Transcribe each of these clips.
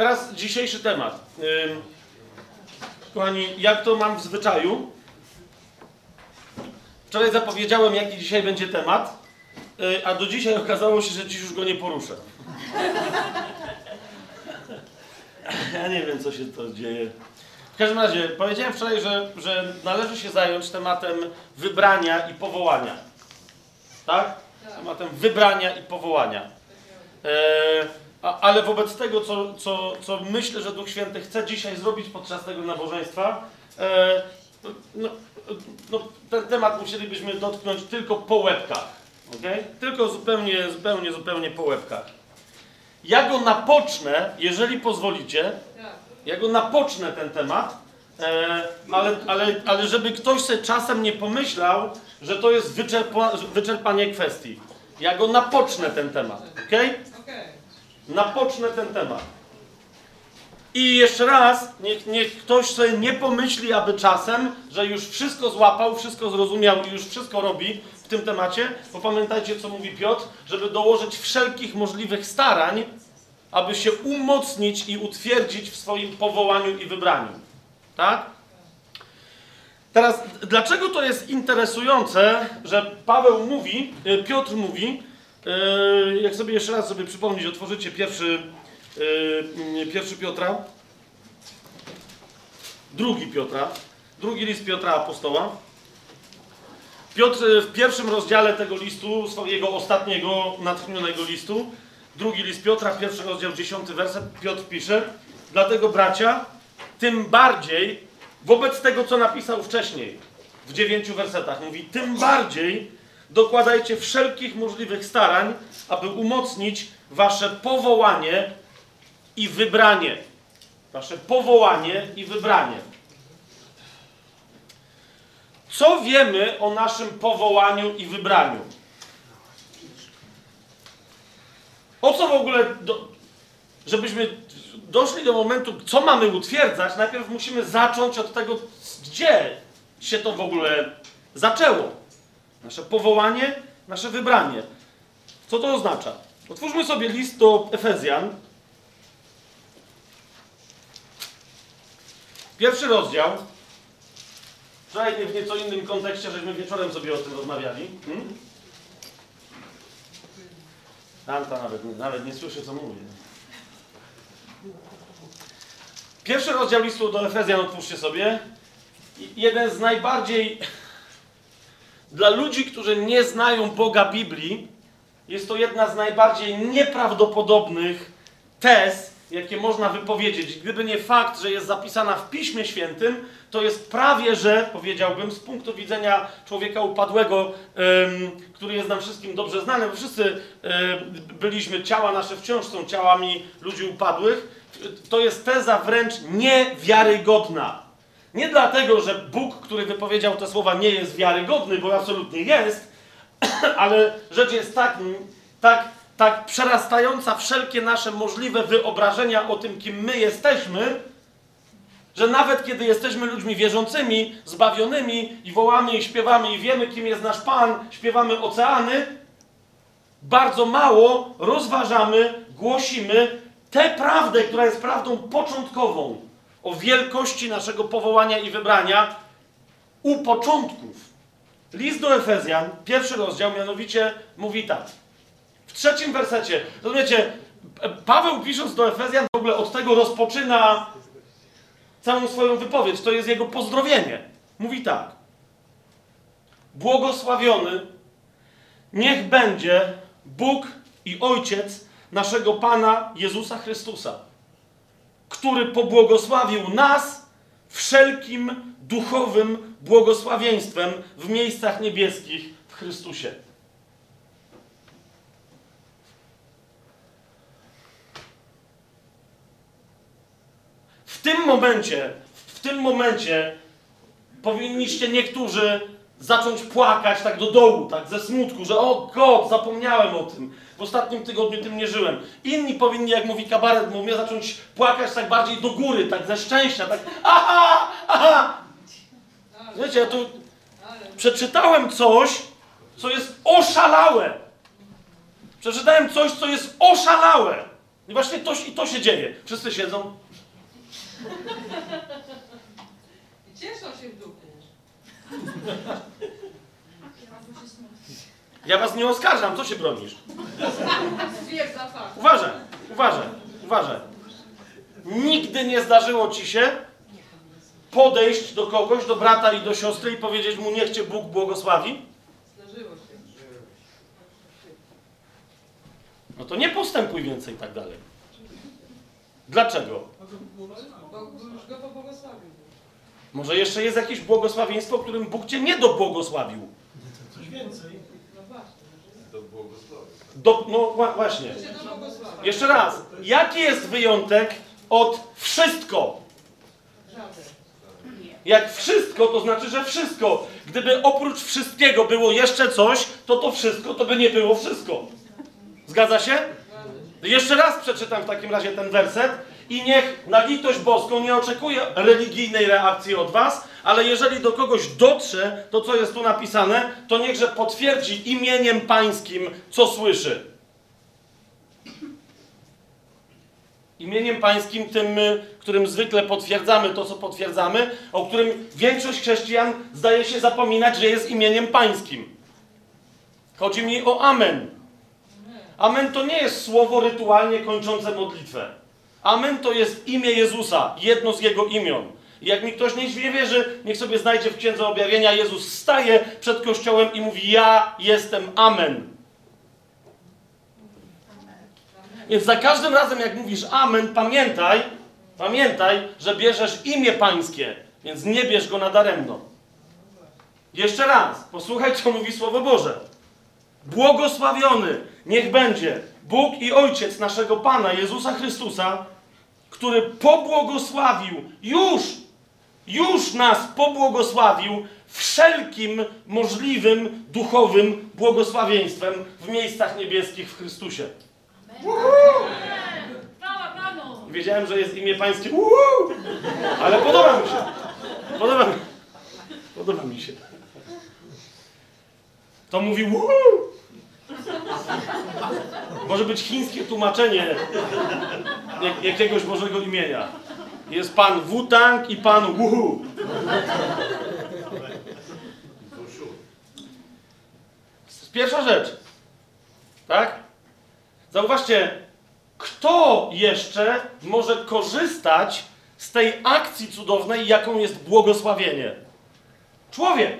Teraz dzisiejszy temat. Kochani, jak to mam w zwyczaju? Wczoraj zapowiedziałem, jaki dzisiaj będzie temat, yy, a do dzisiaj okazało się, że dziś już go nie poruszę. Ja nie wiem, co się to dzieje. W każdym razie, powiedziałem wczoraj, że, że należy się zająć tematem wybrania i powołania. Tak? Tematem wybrania i powołania. E, a, ale wobec tego, co, co, co myślę, że Duch Święty chce dzisiaj zrobić podczas tego nabożeństwa, e, no, no, ten temat musielibyśmy dotknąć tylko po łebkach. Okay? Tylko zupełnie, zupełnie, zupełnie po łebkach. Ja go napocznę, jeżeli pozwolicie, ja go napocznę ten temat, e, ale, ale, ale żeby ktoś sobie czasem nie pomyślał, że to jest wyczerpa, wyczerpanie kwestii. Ja go napocznę ten temat, ok? Napocznę ten temat. I jeszcze raz, niech, niech ktoś sobie nie pomyśli, aby czasem, że już wszystko złapał, wszystko zrozumiał i już wszystko robi w tym temacie, bo pamiętajcie, co mówi Piotr, żeby dołożyć wszelkich możliwych starań, aby się umocnić i utwierdzić w swoim powołaniu i wybraniu. Tak? Teraz, dlaczego to jest interesujące, że Paweł mówi, y, Piotr mówi, jak sobie jeszcze raz sobie przypomnieć, otworzycie pierwszy, y, pierwszy Piotra, drugi Piotra, drugi list Piotra Apostoła. Piotr w pierwszym rozdziale tego listu, swojego ostatniego natchnionego listu, drugi list Piotra, pierwszy rozdział, dziesiąty werset, Piotr pisze, dlatego bracia, tym bardziej, wobec tego, co napisał wcześniej, w dziewięciu wersetach, mówi, tym bardziej dokładajcie wszelkich możliwych starań, aby umocnić wasze powołanie i wybranie. Wasze powołanie i wybranie. Co wiemy o naszym powołaniu i wybraniu? O co w ogóle, do, żebyśmy doszli do momentu, co mamy utwierdzać, najpierw musimy zacząć od tego, gdzie się to w ogóle zaczęło. Nasze powołanie, nasze wybranie. Co to oznacza? Otwórzmy sobie list do Efezjan. Pierwszy rozdział. Wczoraj w nieco innym kontekście, żeśmy wieczorem sobie o tym rozmawiali. Hmm? Nawet, nawet nie słyszy, co mówię. Pierwszy rozdział listu do Efezjan, otwórzcie sobie. Jeden z najbardziej dla ludzi, którzy nie znają Boga Biblii, jest to jedna z najbardziej nieprawdopodobnych tez, jakie można wypowiedzieć. Gdyby nie fakt, że jest zapisana w Piśmie Świętym, to jest prawie, że powiedziałbym, z punktu widzenia człowieka upadłego, który jest nam wszystkim dobrze znany, bo wszyscy byliśmy, ciała nasze wciąż są ciałami ludzi upadłych, to jest teza wręcz niewiarygodna. Nie dlatego, że Bóg, który wypowiedział te słowa, nie jest wiarygodny, bo absolutnie jest, ale rzecz jest tak, tak, tak przerastająca wszelkie nasze możliwe wyobrażenia o tym, kim my jesteśmy, że nawet kiedy jesteśmy ludźmi wierzącymi, zbawionymi i wołamy i śpiewamy i wiemy, kim jest nasz Pan, śpiewamy oceany, bardzo mało rozważamy, głosimy tę prawdę, która jest prawdą początkową o wielkości naszego powołania i wybrania u początków. List do Efezjan, pierwszy rozdział, mianowicie mówi tak. W trzecim wersecie, rozumiecie, Paweł pisząc do Efezjan w ogóle od tego rozpoczyna całą swoją wypowiedź. To jest jego pozdrowienie. Mówi tak. Błogosławiony niech będzie Bóg i Ojciec naszego Pana Jezusa Chrystusa, który pobłogosławił nas wszelkim duchowym błogosławieństwem w miejscach niebieskich w Chrystusie. W tym momencie, w tym momencie powinniście niektórzy zacząć płakać tak do dołu, tak ze smutku, że o God, zapomniałem o tym. W ostatnim tygodniu tym nie żyłem. Inni powinni, jak mówi kabaret, mówię, zacząć płakać tak bardziej do góry, tak ze szczęścia, tak aha, aha. Wiecie, ja tu przeczytałem coś, co jest oszalałe. Przeczytałem coś, co jest oszalałe. I właśnie to, i to się dzieje. Wszyscy siedzą. I cieszą się w duchu. Ja was nie oskarżam, co się bronisz? Uważaj, uważaj, uważaj. Nigdy nie zdarzyło ci się podejść do kogoś, do brata i do siostry i powiedzieć mu, niech cię Bóg błogosławi? Zdarzyło się. No to nie postępuj więcej tak dalej. Dlaczego? Bo już go pobłogosławił. Może jeszcze jest jakieś błogosławieństwo, którym Bóg cię nie dobłogosławił. Coś więcej. Do, no wła- właśnie. Jeszcze raz. Jaki jest wyjątek od wszystko? Jak wszystko, to znaczy, że wszystko. Gdyby oprócz wszystkiego było jeszcze coś, to to wszystko to by nie było wszystko. Zgadza się? Jeszcze raz przeczytam w takim razie ten werset i niech na litość boską nie oczekuję religijnej reakcji od was, ale jeżeli do kogoś dotrze to, co jest tu napisane, to niechże potwierdzi imieniem pańskim, co słyszy. Imieniem pańskim, tym, y, którym zwykle potwierdzamy to, co potwierdzamy, o którym większość chrześcijan zdaje się zapominać, że jest imieniem pańskim. Chodzi mi o Amen. Amen to nie jest słowo rytualnie kończące modlitwę. Amen to jest imię Jezusa, jedno z Jego imion. I jak mi ktoś nie wierzy, niech sobie znajdzie w Księdze Objawienia, Jezus staje przed Kościołem i mówi, ja jestem Amen. Więc za każdym razem, jak mówisz Amen, pamiętaj, pamiętaj, że bierzesz imię Pańskie, więc nie bierz go nadaremno. Jeszcze raz, posłuchaj, co mówi Słowo Boże. Błogosławiony niech będzie Bóg i Ojciec naszego Pana Jezusa Chrystusa, który pobłogosławił, już, już nas pobłogosławił wszelkim możliwym duchowym błogosławieństwem w miejscach niebieskich w Chrystusie. Panu! Wiedziałem, że jest imię pańskie, Uhu! ale podoba mi się. Podoba mi, podoba mi się. To mówi Uhu! Może być chińskie tłumaczenie jak, jakiegoś Bożego imienia. Jest pan Wu-Tang i pan Wuhu. Pierwsza rzecz. Tak? Zauważcie, kto jeszcze może korzystać z tej akcji cudownej, jaką jest błogosławienie? Człowiek.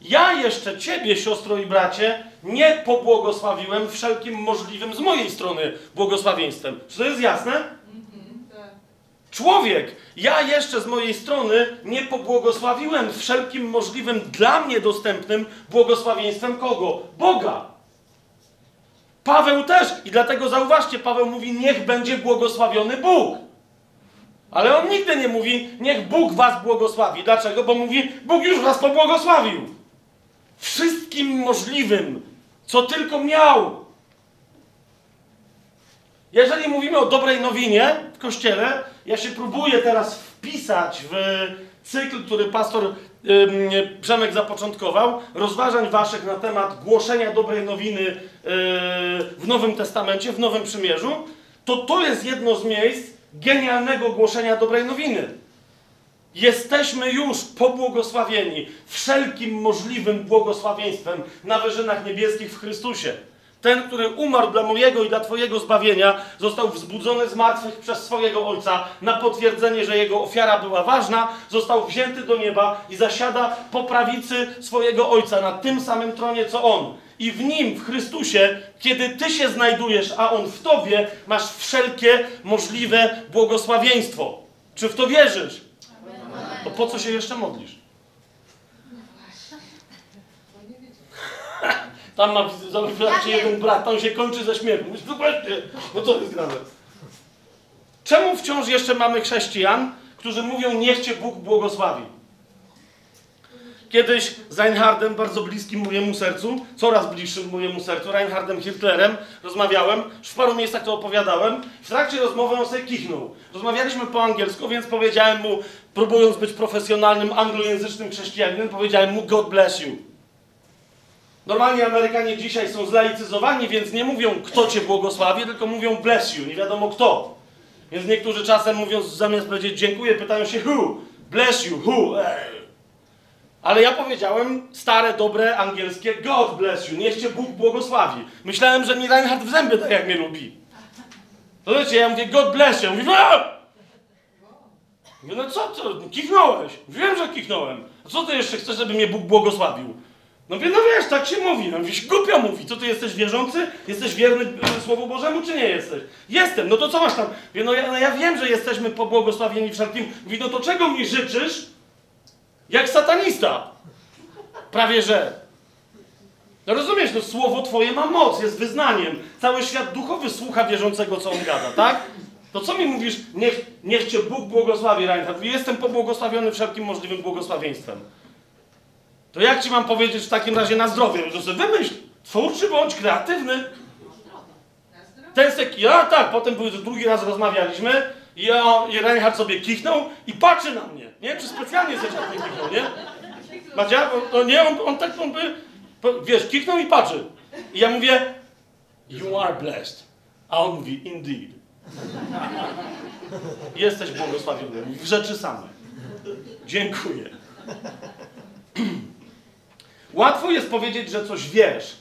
Ja jeszcze ciebie, siostro i bracie, nie pobłogosławiłem wszelkim możliwym z mojej strony błogosławieństwem. Czy to jest jasne? Człowiek, ja jeszcze z mojej strony nie pobłogosławiłem wszelkim możliwym dla mnie dostępnym błogosławieństwem kogo? Boga. Paweł też. I dlatego zauważcie, Paweł mówi, niech będzie błogosławiony Bóg. Ale on nigdy nie mówi, niech Bóg was błogosławi. Dlaczego? Bo mówi, Bóg już was pobłogosławił. Wszystkim możliwym, co tylko miał. Jeżeli mówimy o dobrej nowinie w kościele, ja się próbuję teraz wpisać w cykl, który pastor Przemek zapoczątkował, rozważań waszych na temat głoszenia dobrej nowiny yy, w Nowym Testamencie, w Nowym Przymierzu, to to jest jedno z miejsc genialnego głoszenia dobrej nowiny. Jesteśmy już pobłogosławieni wszelkim możliwym błogosławieństwem na wyżynach niebieskich w Chrystusie. Ten, który umarł dla mojego i dla Twojego zbawienia, został wzbudzony z martwych przez swojego Ojca na potwierdzenie, że jego ofiara była ważna, został wzięty do nieba i zasiada po prawicy swojego Ojca na tym samym tronie co On. I w Nim, w Chrystusie, kiedy Ty się znajdujesz, a On w Tobie, masz wszelkie możliwe błogosławieństwo. Czy w to wierzysz? To po co się jeszcze modlisz? No nie wiecie. Tam ma, zobaczcie, jeden brat, tam się kończy ze śmiechem. Mówisz, No właśnie, no co jest grane? Czemu wciąż jeszcze mamy chrześcijan, którzy mówią, niech Cię Bóg błogosławi? Kiedyś z Reinhardem, bardzo bliskim mojemu sercu, coraz bliższym mojemu sercu, Reinhardem Hitlerem, rozmawiałem, w paru miejscach to opowiadałem. W trakcie rozmowy on sobie kichnął. Rozmawialiśmy po angielsku, więc powiedziałem mu, próbując być profesjonalnym anglojęzycznym chrześcijaninem, powiedziałem mu God bless you. Normalnie Amerykanie dzisiaj są zlaicyzowani, więc nie mówią kto cię błogosławi, tylko mówią bless you, nie wiadomo kto. Więc niektórzy czasem mówiąc, zamiast powiedzieć dziękuję, pytają się who, bless you, who. Ej. Ale ja powiedziałem stare, dobre, angielskie God bless you, niech cię Bóg błogosławi. Myślałem, że mi Reinhard w zęby tak jak mnie lubi. To wiecie, ja mówię God bless you, mówię no co ty, kichnąłeś. Wiem, że kichnąłem. Co ty jeszcze chcesz, żeby mnie Bóg błogosławił? No no wiesz, tak się mówi. No głupio mówi. Co ty jesteś wierzący? Jesteś wierny e, Słowu Bożemu, czy nie jesteś? Jestem. No to co masz tam? Wie, no, ja, no ja wiem, że jesteśmy pobłogosławieni wszelkim. Mówi, no to czego mi życzysz? Jak satanista. Prawie że. No rozumiesz, no słowo twoje ma moc, jest wyznaniem. Cały świat duchowy słucha wierzącego, co on gada, tak? To co mi mówisz, niech, niech cię Bóg błogosławi, Reinhard? Jestem pobłogosławiony wszelkim możliwym błogosławieństwem. To jak ci mam powiedzieć w takim razie na zdrowie? To sobie wymyśl, twórczy bądź kreatywny. Ten sek, ja tak, potem drugi raz rozmawialiśmy i, ja, i Reinhard sobie kichnął i patrzy na mnie, nie? Czy specjalnie tak nie kichnął, nie? Madzia, on, no nie, on, on tak, on by, wiesz, kichnął i patrzy. I ja mówię, you are blessed. A on mówi, indeed. Jesteś błogosławiony w rzeczy same. Dziękuję. Łatwo jest powiedzieć, że coś wiesz.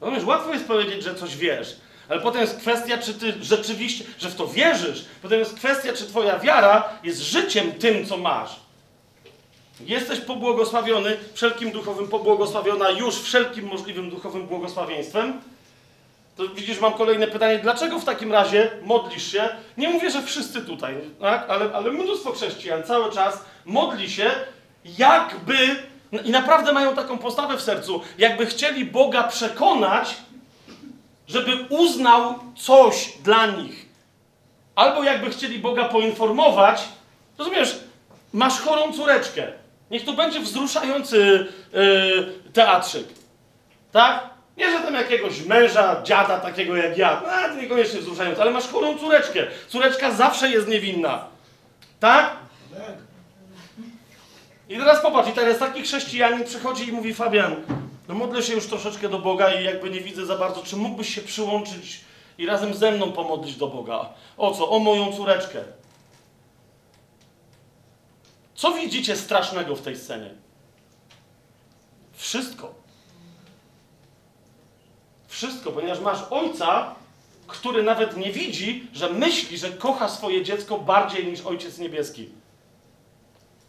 Rozumiesz, łatwo jest powiedzieć, że coś wiesz, ale potem jest kwestia, czy ty rzeczywiście, że w to wierzysz. Potem jest kwestia, czy twoja wiara jest życiem tym, co masz. Jesteś pobłogosławiony wszelkim duchowym, pobłogosławiona już wszelkim możliwym duchowym błogosławieństwem. To widzisz, mam kolejne pytanie. Dlaczego w takim razie modlisz się? Nie mówię, że wszyscy tutaj, tak? ale, ale mnóstwo chrześcijan cały czas modli się, jakby i naprawdę mają taką postawę w sercu, jakby chcieli Boga przekonać, żeby uznał coś dla nich. Albo jakby chcieli Boga poinformować, rozumiesz, masz chorą córeczkę. Niech to będzie wzruszający yy, teatrzyk. Tak? Nie, że tam jakiegoś męża, dziada takiego jak ja. To niekoniecznie wzruszający, ale masz chorą córeczkę. Córeczka zawsze jest niewinna. Tak? I teraz popatrz, i teraz taki chrześcijanin przychodzi i mówi Fabian, no modlę się już troszeczkę do Boga i jakby nie widzę za bardzo, czy mógłbyś się przyłączyć i razem ze mną pomodlić do Boga? O co? O moją córeczkę. Co widzicie strasznego w tej scenie? Wszystko. Wszystko, ponieważ masz ojca, który nawet nie widzi, że myśli, że kocha swoje dziecko bardziej niż ojciec niebieski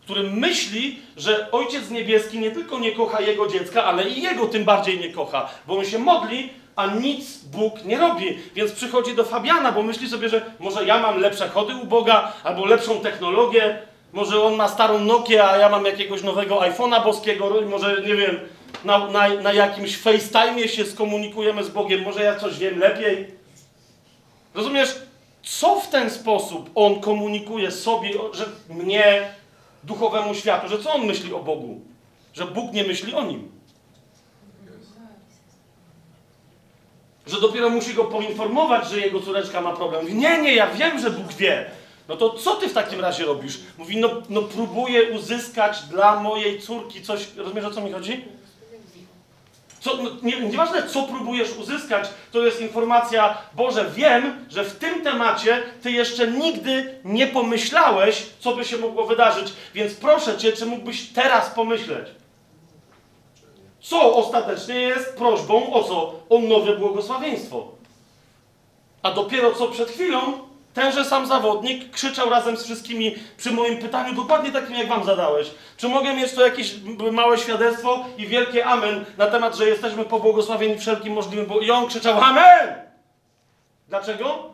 który myśli, że Ojciec Niebieski nie tylko nie kocha jego dziecka, ale i jego tym bardziej nie kocha, bo on się modli, a nic Bóg nie robi. Więc przychodzi do Fabiana, bo myśli sobie, że może ja mam lepsze chody u Boga, albo lepszą technologię, może on ma starą Nokię, a ja mam jakiegoś nowego iPhone'a boskiego, może nie wiem, na, na, na jakimś FaceTime'ie się skomunikujemy z Bogiem, może ja coś wiem lepiej. Rozumiesz, co w ten sposób on komunikuje sobie, że mnie, duchowemu światu, że co on myśli o Bogu? Że Bóg nie myśli o nim. Że dopiero musi go poinformować, że jego córeczka ma problem. Mówi, nie, nie, ja wiem, że Bóg wie. No to co ty w takim razie robisz? Mówi, no, no próbuję uzyskać dla mojej córki coś. Rozumiesz, o co mi chodzi? Co, no, nie, nieważne, co próbujesz uzyskać, to jest informacja, Boże, wiem, że w tym temacie Ty jeszcze nigdy nie pomyślałeś, co by się mogło wydarzyć, więc proszę Cię, czy mógłbyś teraz pomyśleć? Co ostatecznie jest prośbą o co? O nowe błogosławieństwo. A dopiero co przed chwilą tenże sam zawodnik krzyczał razem z wszystkimi przy moim pytaniu, dokładnie takim jak wam zadałeś. Czy mogę mieć to jakieś małe świadectwo i wielkie amen na temat, że jesteśmy pobłogosławieni wszelkim możliwym... Bo... I on krzyczał amen! Dlaczego?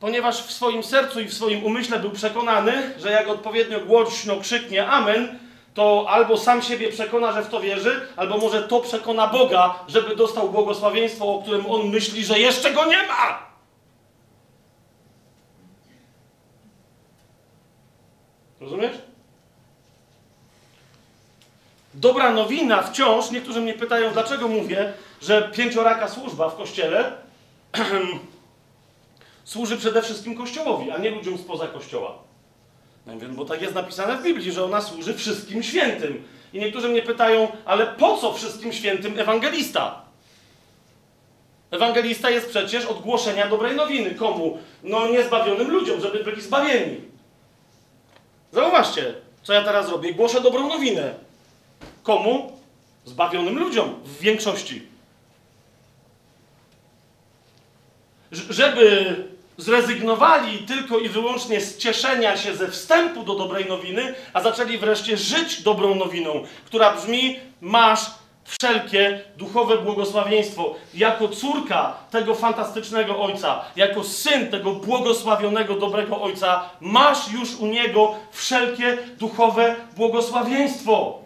Ponieważ w swoim sercu i w swoim umyśle był przekonany, że jak odpowiednio głośno krzyknie amen, to albo sam siebie przekona, że w to wierzy, albo może to przekona Boga, żeby dostał błogosławieństwo, o którym on myśli, że jeszcze go nie ma. Rozumiesz? Dobra nowina wciąż, niektórzy mnie pytają, dlaczego mówię, że pięcioraka służba w kościele służy przede wszystkim kościołowi, a nie ludziom spoza kościoła. No mówię, bo tak jest napisane w Biblii, że ona służy wszystkim świętym. I niektórzy mnie pytają, ale po co wszystkim świętym ewangelista? Ewangelista jest przecież od głoszenia dobrej nowiny. Komu? No niezbawionym ludziom, żeby byli zbawieni. Zauważcie, co ja teraz robię. Głoszę dobrą nowinę. Komu? Zbawionym ludziom w większości. Żeby zrezygnowali tylko i wyłącznie z cieszenia się ze wstępu do dobrej nowiny, a zaczęli wreszcie żyć dobrą nowiną, która brzmi: Masz wszelkie duchowe błogosławieństwo. Jako córka tego fantastycznego ojca, jako syn tego błogosławionego, dobrego ojca, masz już u niego wszelkie duchowe błogosławieństwo.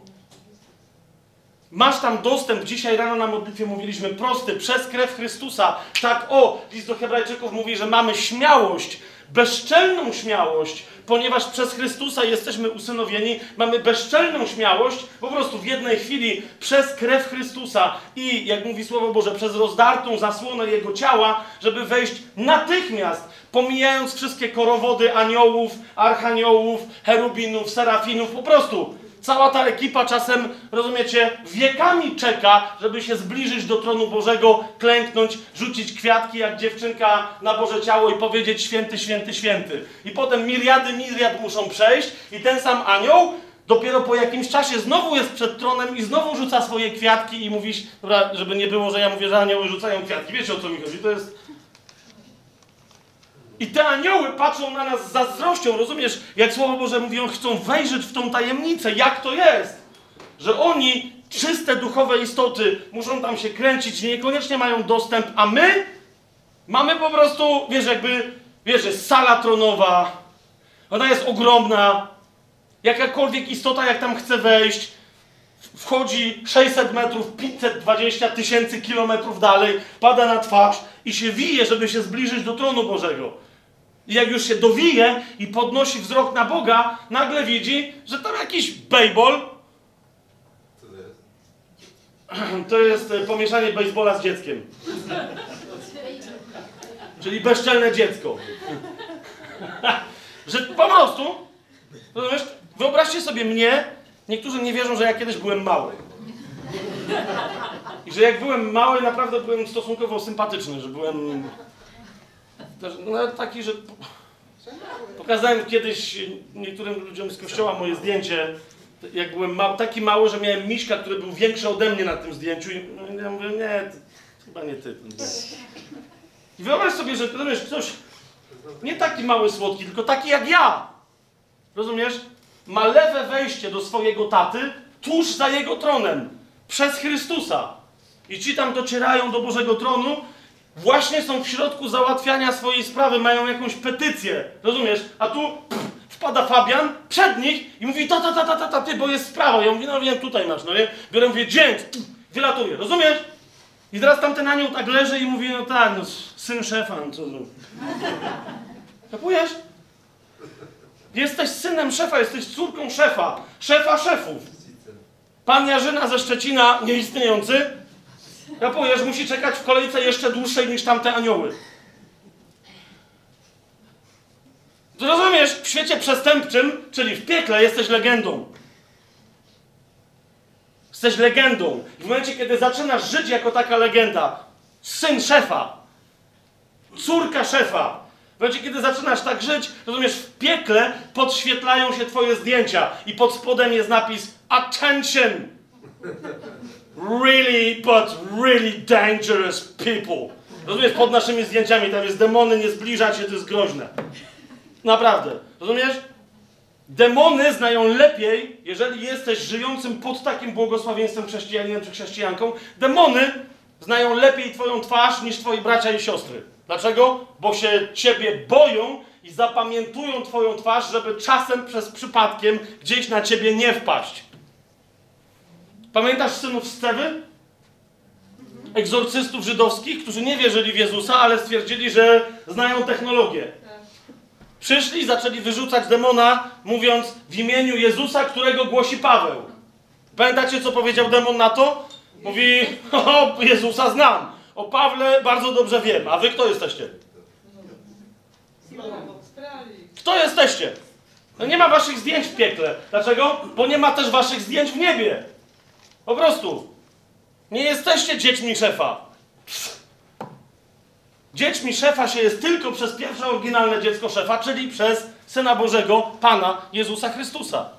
Masz tam dostęp, dzisiaj rano na modlitwie mówiliśmy, prosty, przez krew Chrystusa. Tak, o, list do Hebrajczyków mówi, że mamy śmiałość, bezczelną śmiałość, ponieważ przez Chrystusa jesteśmy usynowieni, mamy bezczelną śmiałość, po prostu w jednej chwili przez krew Chrystusa i, jak mówi Słowo Boże, przez rozdartą zasłonę Jego ciała, żeby wejść natychmiast, pomijając wszystkie korowody aniołów, archaniołów, cherubinów, serafinów, po prostu Cała ta ekipa czasem, rozumiecie, wiekami czeka, żeby się zbliżyć do tronu Bożego, klęknąć, rzucić kwiatki jak dziewczynka na Boże ciało i powiedzieć święty, święty, święty. I potem miliardy, miliard muszą przejść i ten sam anioł dopiero po jakimś czasie znowu jest przed tronem i znowu rzuca swoje kwiatki i mówisz, dobra, żeby nie było, że ja mówię, że anioły rzucają kwiatki. Wiecie o co mi chodzi? To jest i te anioły patrzą na nas z zazdrością, rozumiesz? Jak Słowo Boże mówi, chcą wejrzeć w tą tajemnicę. Jak to jest? Że oni, czyste duchowe istoty, muszą tam się kręcić, niekoniecznie mają dostęp, a my mamy po prostu, wiesz, jakby, wiesz, jest sala tronowa, ona jest ogromna, jakakolwiek istota, jak tam chce wejść, wchodzi 600 metrów, 520 tysięcy kilometrów dalej, pada na twarz i się wije, żeby się zbliżyć do tronu Bożego. I jak już się dowije i podnosi wzrok na Boga, nagle widzi, że tam jakiś bejbol. Co to jest? To jest e, pomieszanie bejsbola z dzieckiem. Czyli bezczelne dziecko. że po prostu, rozumiesz, wyobraźcie sobie mnie, niektórzy nie wierzą, że ja kiedyś byłem mały. I że jak byłem mały, naprawdę byłem stosunkowo sympatyczny, że byłem no, taki, że pokazałem kiedyś niektórym ludziom z kościoła moje zdjęcie, jak byłem mały, taki mały, że miałem miśka, który był większy ode mnie na tym zdjęciu i no, ja mówię, nie, chyba nie ty. I wyobraź sobie, że rozumiesz, ktoś nie taki mały, słodki, tylko taki jak ja. Rozumiesz? Ma lewe wejście do swojego taty tuż za jego tronem. Przez Chrystusa. I ci tam docierają do Bożego tronu, właśnie są w środku załatwiania swojej sprawy, mają jakąś petycję. Rozumiesz? A tu pff, wpada Fabian przed nich i mówi ta, ta, ta, ta, ta, ta, ty, bo jest sprawa. Ja mówię, no wiem, tutaj masz, no nie? Biorę, mówię, dzięk, pff, wylatuję. Rozumiesz? I teraz tamten anioł tak leży i mówi, no tak, no syn szefa, no co zrób. Kapujesz? Jesteś synem szefa, jesteś córką szefa, szefa szefów. Pan Jarzyna ze Szczecina, nieistniejący, kapujesz, musi czekać w kolejce jeszcze dłuższej niż tamte anioły. Rozumiesz, w świecie przestępczym, czyli w piekle, jesteś legendą. Jesteś legendą. W momencie, kiedy zaczynasz żyć jako taka legenda, syn szefa, córka szefa, w momencie, kiedy zaczynasz tak żyć, rozumiesz, w piekle podświetlają się twoje zdjęcia i pod spodem jest napis Attention! Really, but really dangerous people. Rozumiesz, pod naszymi zdjęciami tam jest demony, nie zbliżać się, to jest groźne. Naprawdę. Rozumiesz? Demony znają lepiej, jeżeli jesteś żyjącym pod takim błogosławieństwem chrześcijaninem czy chrześcijanką, demony znają lepiej twoją twarz niż twoi bracia i siostry. Dlaczego? Bo się ciebie boją i zapamiętują twoją twarz, żeby czasem przez przypadkiem gdzieś na ciebie nie wpaść. Pamiętasz synów Scewy? Egzorcystów żydowskich, którzy nie wierzyli w Jezusa, ale stwierdzili, że znają technologię. Przyszli i zaczęli wyrzucać demona, mówiąc w imieniu Jezusa, którego głosi Paweł. Pamiętacie, co powiedział demon na to? Mówi, o, Jezusa znam. O Pawle bardzo dobrze wiem. A wy kto jesteście? Kto jesteście? No nie ma waszych zdjęć w piekle. Dlaczego? Bo nie ma też waszych zdjęć w niebie. Po prostu. Nie jesteście dziećmi szefa. Dziećmi szefa się jest tylko przez pierwsze oryginalne dziecko szefa, czyli przez Syna Bożego, Pana Jezusa Chrystusa.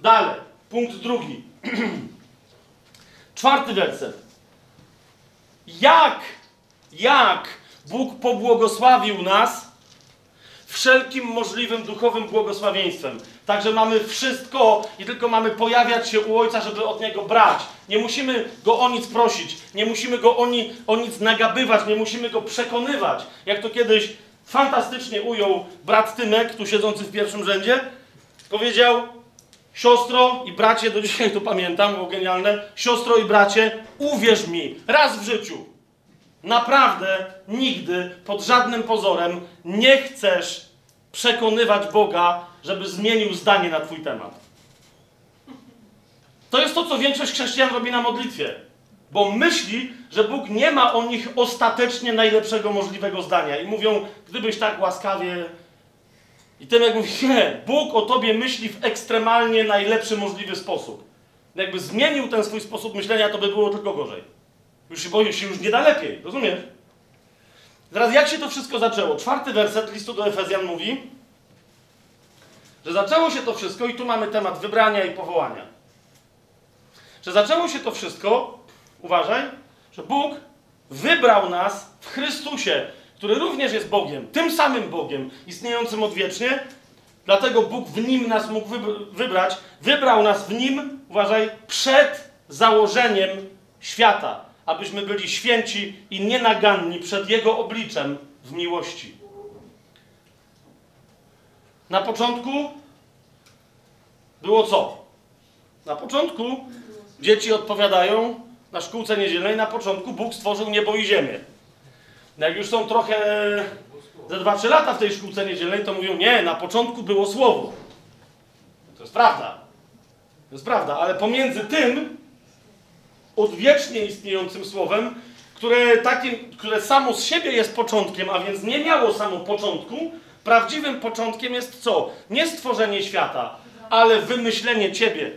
Dalej, punkt drugi. Czwarty werset. Jak, jak Bóg pobłogosławił nas wszelkim możliwym duchowym błogosławieństwem. Także mamy wszystko i tylko mamy pojawiać się u Ojca, żeby od Niego brać. Nie musimy Go o nic prosić, nie musimy Go o, ni, o nic nagabywać, nie musimy Go przekonywać. Jak to kiedyś fantastycznie ujął brat Tymek, tu siedzący w pierwszym rzędzie, powiedział, siostro i bracie, do dzisiaj to pamiętam, było genialne, siostro i bracie, uwierz mi, raz w życiu, naprawdę nigdy pod żadnym pozorem nie chcesz przekonywać Boga, żeby zmienił zdanie na Twój temat. To jest to, co większość chrześcijan robi na modlitwie. Bo myśli, że Bóg nie ma o nich ostatecznie najlepszego możliwego zdania. I mówią, gdybyś tak łaskawie. I Tymek mówi, nie, Bóg o tobie myśli w ekstremalnie najlepszy możliwy sposób. Jakby zmienił ten swój sposób myślenia, to by było tylko gorzej. Już się boję, się już nie da lepiej, rozumiesz? Teraz jak się to wszystko zaczęło? Czwarty werset listu do Efezjan mówi, że zaczęło się to wszystko, i tu mamy temat wybrania i powołania. Że zaczęło się to wszystko, uważaj, że Bóg wybrał nas w Chrystusie, który również jest Bogiem, tym samym Bogiem, istniejącym odwiecznie, dlatego Bóg w nim nas mógł wybr- wybrać, wybrał nas w nim, uważaj, przed założeniem świata, abyśmy byli święci i nienaganni przed Jego obliczem w miłości. Na początku było co? Na początku dzieci odpowiadają na szkółce niedzielnej, na początku Bóg stworzył niebo i ziemię. Jak już są trochę ze 2-3 lata w tej szkółce niedzielnej, to mówią, nie, na początku było słowo. To jest prawda. To jest prawda, ale pomiędzy tym odwiecznie istniejącym słowem, które, takim, które samo z siebie jest początkiem, a więc nie miało samo początku, prawdziwym początkiem jest co? Nie stworzenie świata, ale wymyślenie ciebie.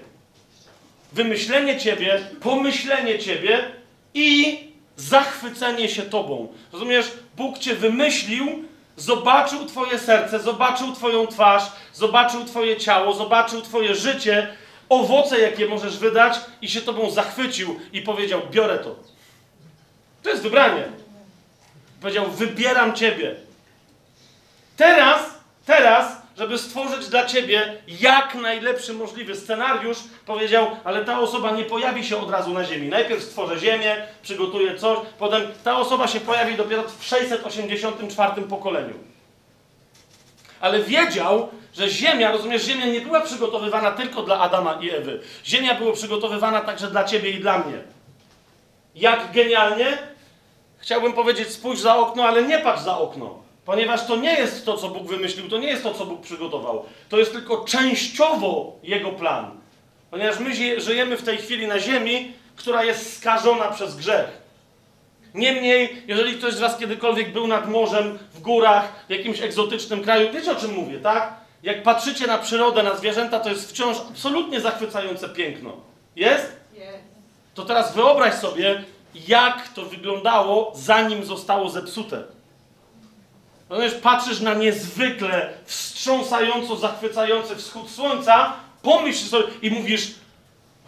Wymyślenie ciebie, pomyślenie ciebie i zachwycenie się tobą. Rozumiesz? Bóg cię wymyślił, zobaczył twoje serce, zobaczył twoją twarz, zobaczył twoje ciało, zobaczył twoje życie, owoce, jakie możesz wydać i się tobą zachwycił i powiedział, biorę to. To jest wybranie. Powiedział, wybieram ciebie. Teraz, teraz, żeby stworzyć dla ciebie jak najlepszy możliwy scenariusz, powiedział, ale ta osoba nie pojawi się od razu na ziemi. Najpierw stworzę ziemię, przygotuję coś, potem ta osoba się pojawi dopiero w 684 pokoleniu. Ale wiedział, że ziemia, rozumiesz, ziemia nie była przygotowywana tylko dla Adama i Ewy. Ziemia była przygotowywana także dla ciebie i dla mnie. Jak genialnie? Chciałbym powiedzieć, spójrz za okno, ale nie patrz za okno. Ponieważ to nie jest to, co Bóg wymyślił, to nie jest to, co Bóg przygotował. To jest tylko częściowo Jego plan. Ponieważ my żyjemy w tej chwili na ziemi, która jest skażona przez grzech. Niemniej, jeżeli ktoś z Was kiedykolwiek był nad morzem, w górach, w jakimś egzotycznym kraju, wiecie o czym mówię, tak? Jak patrzycie na przyrodę, na zwierzęta, to jest wciąż absolutnie zachwycające piękno. Jest? Jest. To teraz wyobraź sobie, jak to wyglądało, zanim zostało zepsute. Rozumiesz, patrzysz na niezwykle wstrząsająco zachwycający wschód słońca, pomyśl sobie i mówisz,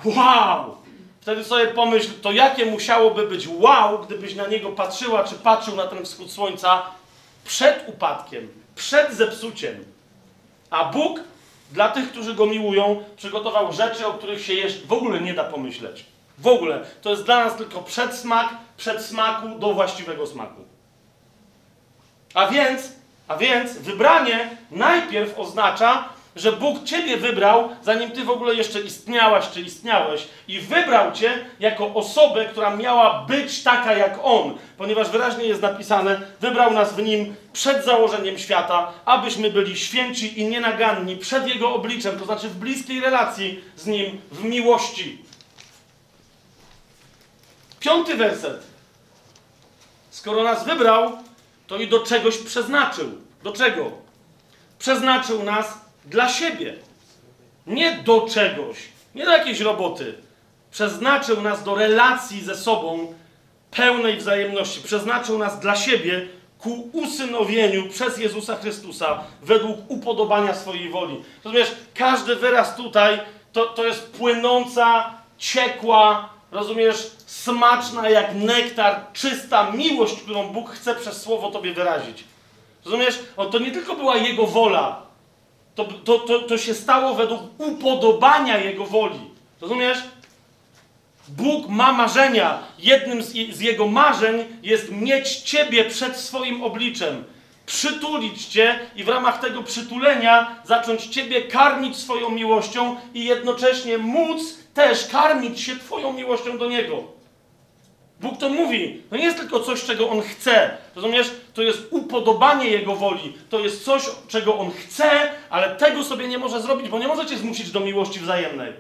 wow! Wtedy sobie pomyśl, to jakie musiałoby być wow, gdybyś na niego patrzyła, czy patrzył na ten wschód słońca przed upadkiem, przed zepsuciem. A Bóg dla tych, którzy go miłują, przygotował rzeczy, o których się jeszcze w ogóle nie da pomyśleć. W ogóle. To jest dla nas tylko przedsmak, przedsmaku do właściwego smaku. A więc, a więc wybranie najpierw oznacza, że Bóg ciebie wybrał, zanim ty w ogóle jeszcze istniałaś czy istniałeś, i wybrał cię jako osobę, która miała być taka jak On, ponieważ wyraźnie jest napisane: wybrał nas w nim przed założeniem świata, abyśmy byli święci i nienaganni przed Jego obliczem, to znaczy w bliskiej relacji z Nim, w miłości. Piąty werset. Skoro nas wybrał, to i do czegoś przeznaczył. Do czego? przeznaczył nas dla siebie. Nie do czegoś, nie do jakiejś roboty. Przeznaczył nas do relacji ze sobą pełnej wzajemności. Przeznaczył nas dla siebie ku usynowieniu przez Jezusa Chrystusa według upodobania swojej woli. Rozumiesz, każdy wyraz tutaj to, to jest płynąca, ciekła, rozumiesz, smaczna jak nektar, czysta miłość, którą Bóg chce przez słowo Tobie wyrazić. Rozumiesz? O, to nie tylko była Jego wola, to, to, to, to się stało według upodobania Jego woli. Rozumiesz? Bóg ma marzenia. Jednym z, z Jego marzeń jest mieć Ciebie przed swoim obliczem. Przytulić Cię i w ramach tego przytulenia zacząć Ciebie karmić swoją miłością i jednocześnie móc też karmić się Twoją miłością do Niego. Bóg to mówi. To nie jest tylko coś, czego On chce. Rozumiesz? To jest upodobanie Jego woli. To jest coś, czego On chce, ale tego sobie nie może zrobić, bo nie może Cię zmusić do miłości wzajemnej.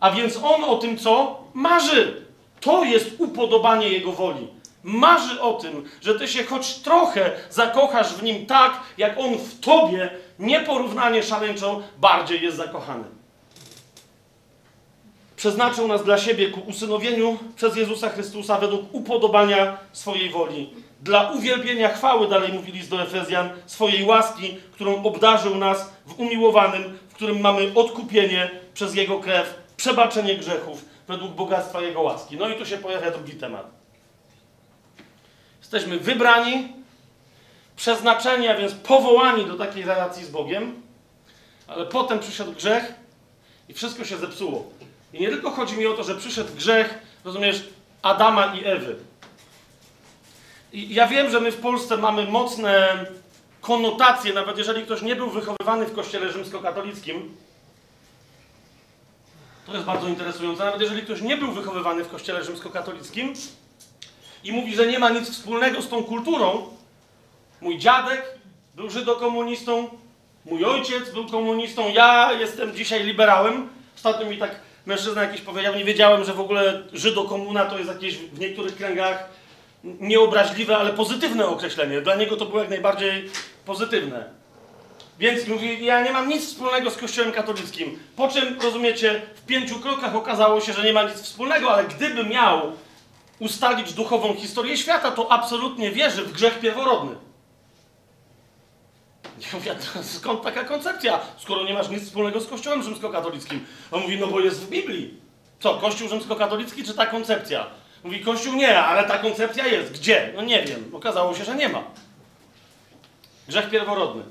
A więc On o tym, co marzy. To jest upodobanie Jego woli. Marzy o tym, że Ty się choć trochę zakochasz w Nim tak, jak On w Tobie nieporównanie szaleńczo bardziej jest zakochany. Przeznaczył nas dla siebie ku usynowieniu przez Jezusa Chrystusa według upodobania swojej woli. Dla uwielbienia chwały, dalej mówi list do Efezjan, swojej łaski, którą obdarzył nas w umiłowanym, w którym mamy odkupienie przez Jego krew, przebaczenie grzechów według bogactwa Jego łaski. No i tu się pojawia drugi temat. Jesteśmy wybrani, przeznaczeni, a więc powołani do takiej relacji z Bogiem, ale potem przyszedł grzech i wszystko się zepsuło. I nie tylko chodzi mi o to, że przyszedł grzech, rozumiesz, Adama i Ewy. I ja wiem, że my w Polsce mamy mocne konotacje, nawet jeżeli ktoś nie był wychowywany w kościele rzymskokatolickim. To jest bardzo interesujące. Nawet jeżeli ktoś nie był wychowywany w kościele rzymskokatolickim i mówi, że nie ma nic wspólnego z tą kulturą, mój dziadek był żydokomunistą, mój ojciec był komunistą, ja jestem dzisiaj liberałem. Ostatnio mi tak mężczyzna jakiś powiedział, nie wiedziałem, że w ogóle żydokomuna to jest jakieś w niektórych kręgach nieobraźliwe, ale pozytywne określenie. Dla niego to było jak najbardziej pozytywne. Więc mówi, ja nie mam nic wspólnego z Kościołem katolickim. Po czym, rozumiecie, w pięciu krokach okazało się, że nie ma nic wspólnego, ale gdyby miał ustalić duchową historię świata, to absolutnie wierzy w grzech pierworodny. Ja mówię, skąd taka koncepcja, skoro nie masz nic wspólnego z Kościołem rzymskokatolickim? On mówi, no bo jest w Biblii. Co, Kościół rzymskokatolicki czy ta koncepcja? Mówi, Kościół nie, ale ta koncepcja jest. Gdzie? No nie wiem. Okazało się, że nie ma. Grzech pierworodny.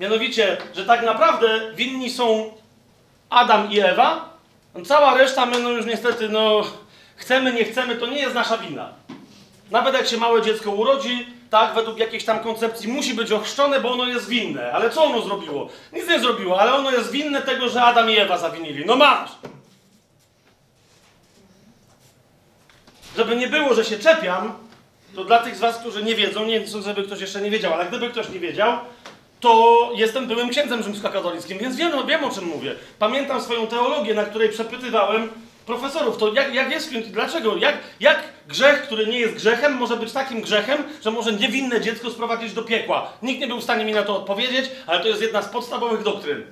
Mianowicie, że tak naprawdę winni są Adam i Ewa. Cała reszta my no już niestety, no chcemy, nie chcemy, to nie jest nasza wina. Nawet jak się małe dziecko urodzi, tak, według jakiejś tam koncepcji musi być ochrzczone, bo ono jest winne. Ale co ono zrobiło? Nic nie zrobiło, ale ono jest winne tego, że Adam i Ewa zawinili. No masz! Żeby nie było, że się czepiam, to dla tych z was, którzy nie wiedzą, nie chcę, żeby ktoś jeszcze nie wiedział, ale gdyby ktoś nie wiedział, to jestem byłym księdzem rzymskokatolickim, więc wiem, wiem o czym mówię. Pamiętam swoją teologię, na której przepytywałem profesorów, to jak, jak jest, dlaczego, jak, jak grzech, który nie jest grzechem, może być takim grzechem, że może niewinne dziecko sprowadzić do piekła. Nikt nie był w stanie mi na to odpowiedzieć, ale to jest jedna z podstawowych doktryn.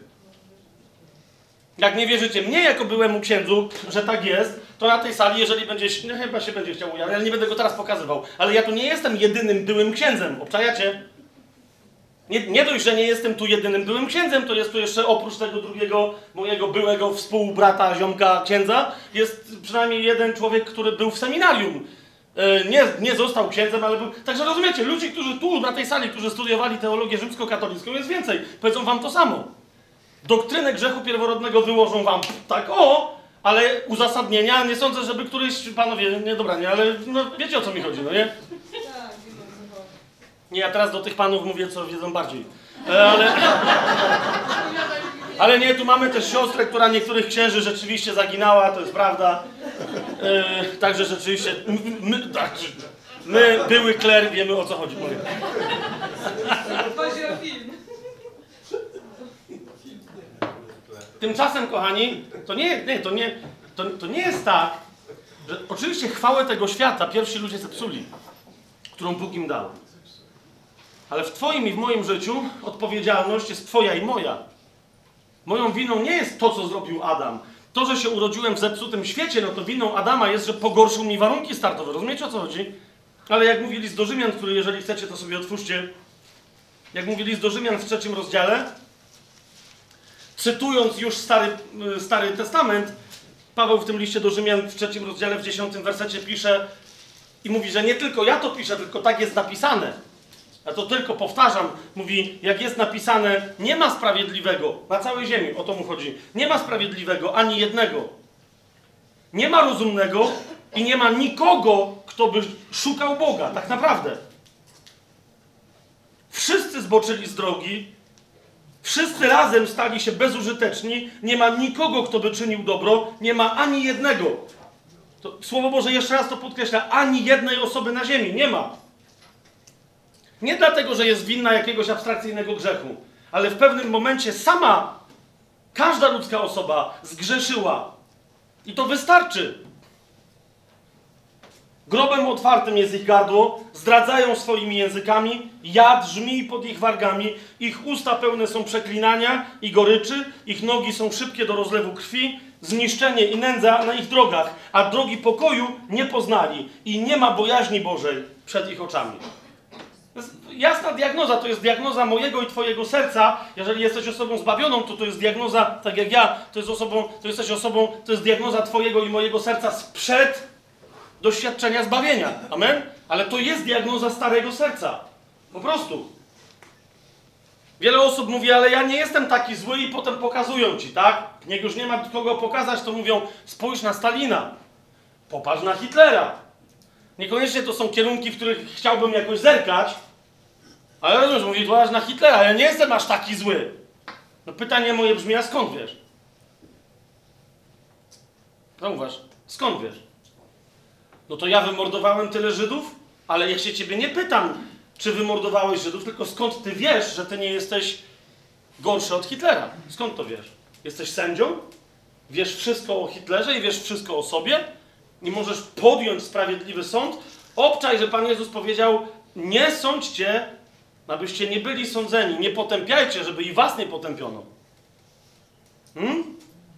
Jak nie wierzycie mnie jako byłemu księdzu, że tak jest, to na tej sali, jeżeli będzie, no chyba się będzie chciał ujawnić, ale nie będę go teraz pokazywał, ale ja tu nie jestem jedynym byłym księdzem, obczajacie? Nie, nie dość, że nie jestem tu jedynym byłym księdzem, to jest tu jeszcze oprócz tego drugiego mojego byłego współbrata, ziomka księdza, jest przynajmniej jeden człowiek, który był w seminarium. E, Nie, nie został księdzem, ale był. Także rozumiecie, ludzi, którzy tu na tej sali, którzy studiowali teologię rzymskokatolicką, jest więcej. Powiedzą wam to samo. Doktrynę grzechu pierworodnego wyłożą wam tak o, ale uzasadnienia nie sądzę, żeby któryś panowie, nie dobra, nie, ale no, wiecie o co mi chodzi, no nie? Nie, ja teraz do tych panów mówię, co wiedzą bardziej. E, Ale, ale nie, tu mamy też siostrę, która niektórych księży rzeczywiście zaginała, to jest prawda. E, także rzeczywiście, my, my, tak, my, były kler, wiemy o co chodzi. Powiem. Tymczasem, kochani, to nie, nie, to nie, to, to nie jest tak, że oczywiście chwałę tego świata pierwsi ludzie zepsuli, którą Bóg im dał. Ale w Twoim i w moim życiu odpowiedzialność jest Twoja i moja. Moją winą nie jest to, co zrobił Adam. To, że się urodziłem w zepsutym świecie, no to winą Adama jest, że pogorszył mi warunki startowe. Rozumiecie o co chodzi? Ale jak mówi list do Rzymian, który jeżeli chcecie, to sobie otwórzcie. Jak mówi list do Rzymian w trzecim rozdziale, cytując już Stary, y, Stary Testament, Paweł w tym liście do Rzymian w trzecim rozdziale, w dziesiątym wersecie pisze i mówi, że nie tylko ja to piszę, tylko tak jest napisane. Ja to tylko powtarzam. Mówi, jak jest napisane, nie ma sprawiedliwego na całej ziemi, o to mu chodzi. Nie ma sprawiedliwego ani jednego. Nie ma rozumnego i nie ma nikogo, kto by szukał Boga, tak naprawdę. Wszyscy zboczyli z drogi, wszyscy razem stali się bezużyteczni, nie ma nikogo, kto by czynił dobro, nie ma ani jednego. To, Słowo Boże jeszcze raz to podkreśla, ani jednej osoby na ziemi, nie ma. Nie dlatego, że jest winna jakiegoś abstrakcyjnego grzechu, ale w pewnym momencie sama, każda ludzka osoba zgrzeszyła. I to wystarczy. Grobem otwartym jest ich gardło, zdradzają swoimi językami, jad pod ich wargami, ich usta pełne są przeklinania i goryczy, ich nogi są szybkie do rozlewu krwi, zniszczenie i nędza na ich drogach, a drogi pokoju nie poznali i nie ma bojaźni Bożej przed ich oczami. Jasna diagnoza, to jest diagnoza mojego i twojego serca. Jeżeli jesteś osobą zbawioną, to to jest diagnoza, tak jak ja, to jest osobą, to jesteś osobą, to jest diagnoza twojego i mojego serca sprzed doświadczenia zbawienia. Amen? Ale to jest diagnoza starego serca. Po prostu. Wiele osób mówi, ale ja nie jestem taki zły i potem pokazują ci, tak? Niech już nie ma kogo pokazać, to mówią, spójrz na Stalina, popatrz na Hitlera. Niekoniecznie to są kierunki, w których chciałbym jakoś zerkać, ale rozumiesz, mówi, popatrz na Hitlera, ja nie jestem aż taki zły. No pytanie moje brzmi, a skąd wiesz? Zauważ, skąd wiesz? No to ja wymordowałem tyle Żydów, ale ja się ciebie nie pytam, czy wymordowałeś Żydów, tylko skąd ty wiesz, że ty nie jesteś gorszy od Hitlera? Skąd to wiesz? Jesteś sędzią? Wiesz wszystko o Hitlerze i wiesz wszystko o sobie? I możesz podjąć sprawiedliwy sąd? Obczaj, że Pan Jezus powiedział, nie sądźcie, abyście nie byli sądzeni, nie potępiajcie, żeby i was nie potępiono. Hmm?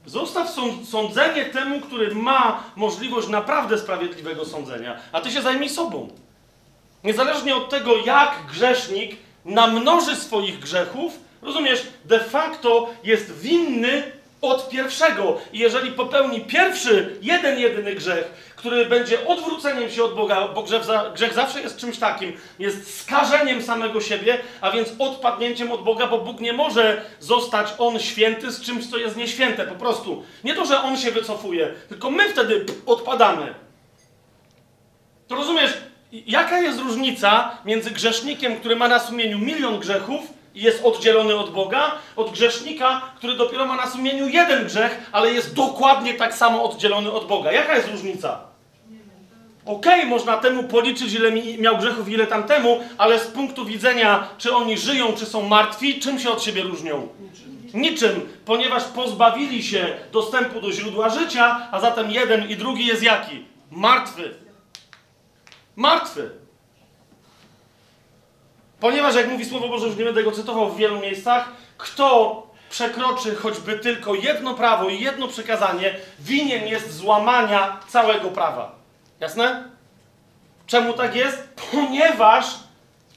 Zostaw sąd- sądzenie temu, który ma możliwość naprawdę sprawiedliwego sądzenia, a ty się zajmij sobą. Niezależnie od tego, jak grzesznik namnoży swoich grzechów, rozumiesz, de facto jest winny od pierwszego. I jeżeli popełni pierwszy, jeden, jedyny grzech, który będzie odwróceniem się od Boga, bo grzech, za, grzech zawsze jest czymś takim, jest skażeniem samego siebie, a więc odpadnięciem od Boga, bo Bóg nie może zostać On święty z czymś, co jest nieświęte, po prostu. Nie to, że On się wycofuje, tylko my wtedy odpadamy. To rozumiesz, jaka jest różnica między grzesznikiem, który ma na sumieniu milion grzechów i jest oddzielony od Boga, od grzesznika, który dopiero ma na sumieniu jeden grzech, ale jest dokładnie tak samo oddzielony od Boga. Jaka jest różnica? Okej, można temu policzyć, ile mi, miał grzechów, ile tamtemu, ale z punktu widzenia, czy oni żyją, czy są martwi, czym się od siebie różnią? Niczym, ponieważ pozbawili się dostępu do źródła życia, a zatem jeden i drugi jest jaki? Martwy. Martwy. Ponieważ, jak mówi Słowo Boże, już nie będę go cytował w wielu miejscach, kto przekroczy choćby tylko jedno prawo i jedno przekazanie, winien jest złamania całego prawa. Jasne? Czemu tak jest? Ponieważ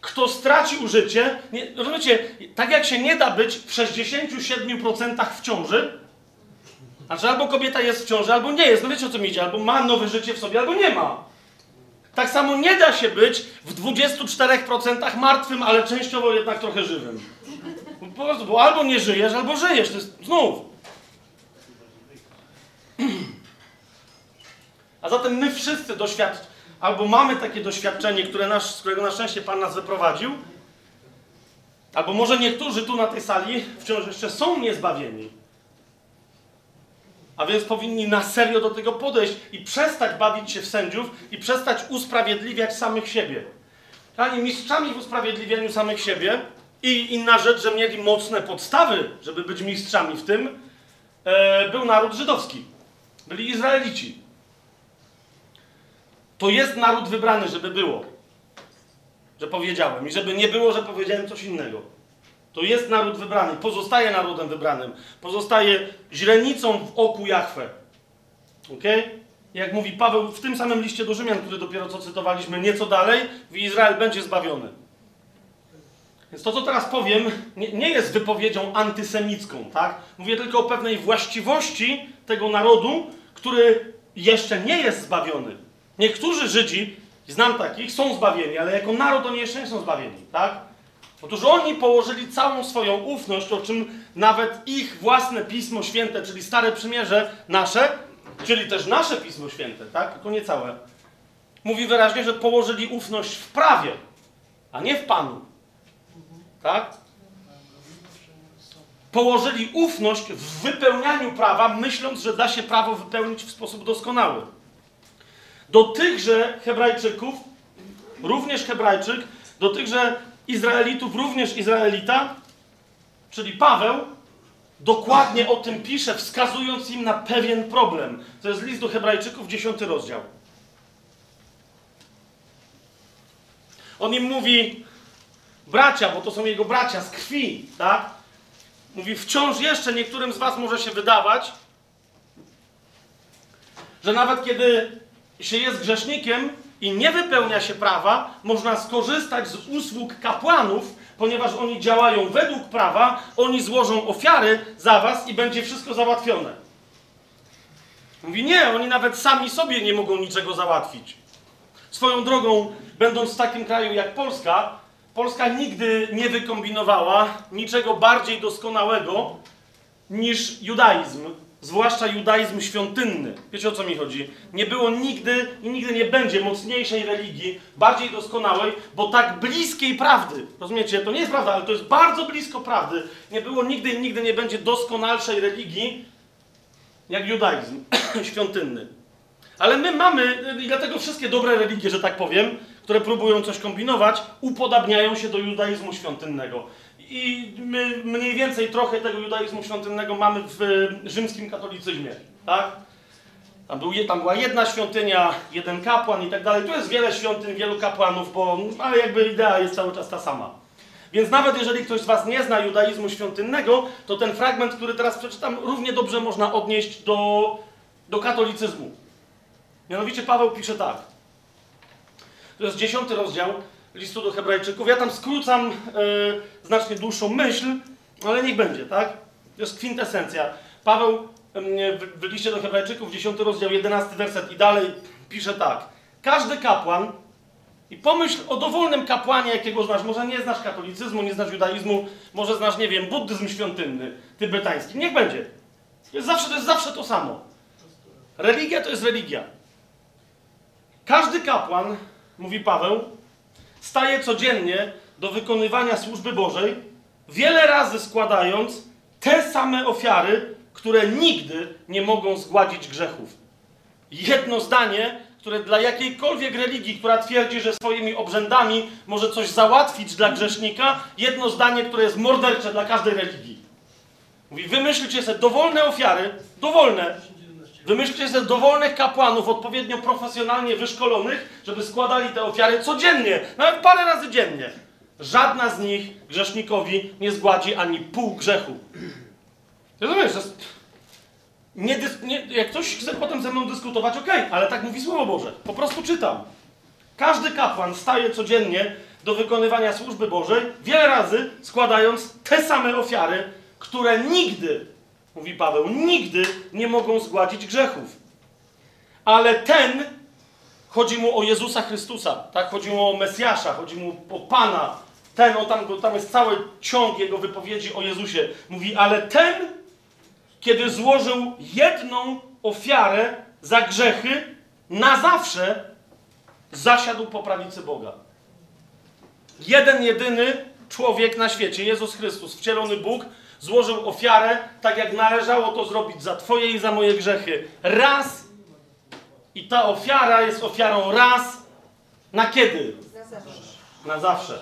kto stracił życie, nie, rozumiecie, tak jak się nie da być w 67% w ciąży, znaczy albo kobieta jest w ciąży, albo nie jest, no wiecie o co mi idzie, albo ma nowe życie w sobie, albo nie ma. Tak samo nie da się być w 24% martwym, ale częściowo jednak trochę żywym. Po prostu, bo albo nie żyjesz, albo żyjesz. To jest znów. A zatem my wszyscy doświadczamy, albo mamy takie doświadczenie, które z którego na szczęście Pan nas wyprowadził, albo może niektórzy tu na tej sali wciąż jeszcze są niezbawieni. A więc powinni na serio do tego podejść i przestać bawić się w sędziów i przestać usprawiedliwiać samych siebie. Ani mistrzami w usprawiedliwianiu samych siebie i inna rzecz, że mieli mocne podstawy, żeby być mistrzami w tym, e, był naród żydowski. Byli Izraelici. To jest naród wybrany, żeby było. że powiedziałem. I żeby nie było, że powiedziałem coś innego. To jest naród wybrany, pozostaje narodem wybranym, pozostaje źrenicą w oku Jahwe. Ok? Jak mówi Paweł w tym samym liście do Rzymian, który dopiero co cytowaliśmy, nieco dalej, w Izrael będzie zbawiony. Więc to, co teraz powiem, nie, nie jest wypowiedzią antysemicką, tak? Mówię tylko o pewnej właściwości tego narodu, który jeszcze nie jest zbawiony. Niektórzy Żydzi, znam takich, są zbawieni, ale jako naród oni jeszcze nie są zbawieni, tak? Otóż oni położyli całą swoją ufność, o czym nawet ich własne Pismo Święte, czyli Stare Przymierze nasze, czyli też nasze Pismo Święte, tak? Tylko nie całe. Mówi wyraźnie, że położyli ufność w prawie, a nie w Panu. Tak? Położyli ufność w wypełnianiu prawa, myśląc, że da się prawo wypełnić w sposób doskonały. Do tychże Hebrajczyków, również Hebrajczyk, do tychże Izraelitów, również Izraelita, czyli Paweł, dokładnie o tym pisze, wskazując im na pewien problem. To jest list do Hebrajczyków, 10 rozdział. On im mówi, bracia, bo to są jego bracia z krwi, tak? Mówi, wciąż jeszcze niektórym z was może się wydawać, że nawet kiedy się jest grzesznikiem i nie wypełnia się prawa, można skorzystać z usług kapłanów, ponieważ oni działają według prawa, oni złożą ofiary za was i będzie wszystko załatwione. Mówi, nie, oni nawet sami sobie nie mogą niczego załatwić. Swoją drogą, będąc w takim kraju jak Polska, Polska nigdy nie wykombinowała niczego bardziej doskonałego niż judaizm, zwłaszcza judaizm świątynny. Wiecie o co mi chodzi? Nie było nigdy i nigdy nie będzie mocniejszej religii, bardziej doskonałej, bo tak bliskiej prawdy. Rozumiecie? To nie jest prawda, ale to jest bardzo blisko prawdy. Nie było nigdy i nigdy nie będzie doskonalszej religii jak judaizm świątynny. Ale my mamy, i dlatego wszystkie dobre religie, że tak powiem, które próbują coś kombinować, upodabniają się do judaizmu świątynnego. I my mniej więcej trochę tego judaizmu świątynnego mamy w rzymskim katolicyzmie, tak? Tam, był, tam była jedna świątynia, jeden kapłan i tak dalej. Tu jest wiele świątyń, wielu kapłanów, bo, ale jakby idea jest cały czas ta sama. Więc nawet jeżeli ktoś z Was nie zna judaizmu świątynnego, to ten fragment, który teraz przeczytam, równie dobrze można odnieść do, do katolicyzmu. Mianowicie Paweł pisze tak. To jest dziesiąty rozdział listu do Hebrajczyków. Ja tam skrócam e, znacznie dłuższą myśl, ale niech będzie, tak? To jest kwintesencja. Paweł w, w liście do Hebrajczyków, dziesiąty rozdział, jedenasty werset i dalej pisze tak. Każdy kapłan, i pomyśl o dowolnym kapłanie, jakiego znasz. Może nie znasz katolicyzmu, nie znasz judaizmu, może znasz, nie wiem, buddyzm świątynny, tybetański. Niech będzie. Jest zawsze, to jest zawsze to samo. Religia to jest religia. Każdy kapłan, mówi Paweł, staje codziennie do wykonywania służby Bożej, wiele razy składając te same ofiary, które nigdy nie mogą zgładzić grzechów. Jedno zdanie, które dla jakiejkolwiek religii, która twierdzi, że swoimi obrzędami może coś załatwić dla grzesznika, jedno zdanie, które jest mordercze dla każdej religii. Mówi, wymyślcie sobie dowolne ofiary, dowolne, Wymyślcie sobie dowolnych kapłanów, odpowiednio profesjonalnie wyszkolonych, żeby składali te ofiary codziennie, nawet parę razy dziennie. Żadna z nich grzesznikowi nie zgładzi ani pół grzechu. Rozumiesz? To jest... nie, nie, jak ktoś chce potem ze mną dyskutować, okej, ale tak mówi Słowo Boże. Po prostu czytam. Każdy kapłan staje codziennie do wykonywania służby Bożej, wiele razy składając te same ofiary, które nigdy, mówi Paweł, nigdy nie mogą zgładzić grzechów. Ale ten, chodzi mu o Jezusa Chrystusa, tak? Chodzi mu o Mesjasza, chodzi mu o Pana. Ten, o tam, tam jest cały ciąg jego wypowiedzi o Jezusie. Mówi, ale ten, kiedy złożył jedną ofiarę za grzechy, na zawsze zasiadł po prawicy Boga. Jeden, jedyny człowiek na świecie, Jezus Chrystus, wcielony Bóg, złożył ofiarę tak, jak należało to zrobić za Twoje i za moje grzechy. Raz i ta ofiara jest ofiarą raz na kiedy? Na zawsze.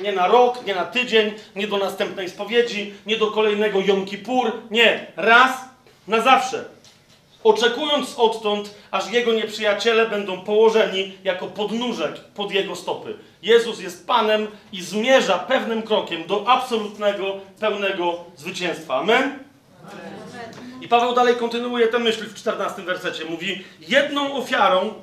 Nie na rok, nie na tydzień, nie do następnej spowiedzi, nie do kolejnego Jom Kippur. Nie, raz na zawsze. Oczekując odtąd, aż jego nieprzyjaciele będą położeni jako podnóżek pod jego stopy. Jezus jest Panem i zmierza pewnym krokiem do absolutnego, pełnego zwycięstwa. Amen? I Paweł dalej kontynuuje tę myśl w 14 wersecie. Mówi, jedną ofiarą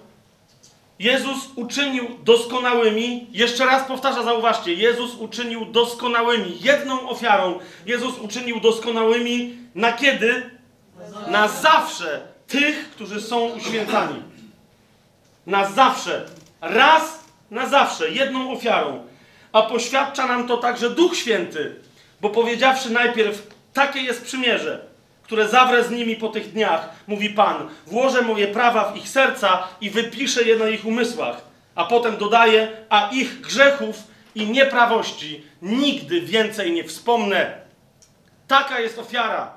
Jezus uczynił doskonałymi, jeszcze raz powtarza, zauważcie, Jezus uczynił doskonałymi, jedną ofiarą Jezus uczynił doskonałymi na kiedy? Na zawsze tych, którzy są uświęcani. Na zawsze. Raz na zawsze, jedną ofiarą. A poświadcza nam to także Duch Święty, bo powiedziawszy najpierw, takie jest przymierze, które zawrę z nimi po tych dniach, mówi Pan, włożę moje prawa w ich serca i wypiszę je na ich umysłach. A potem dodaje, a ich grzechów i nieprawości nigdy więcej nie wspomnę. Taka jest ofiara.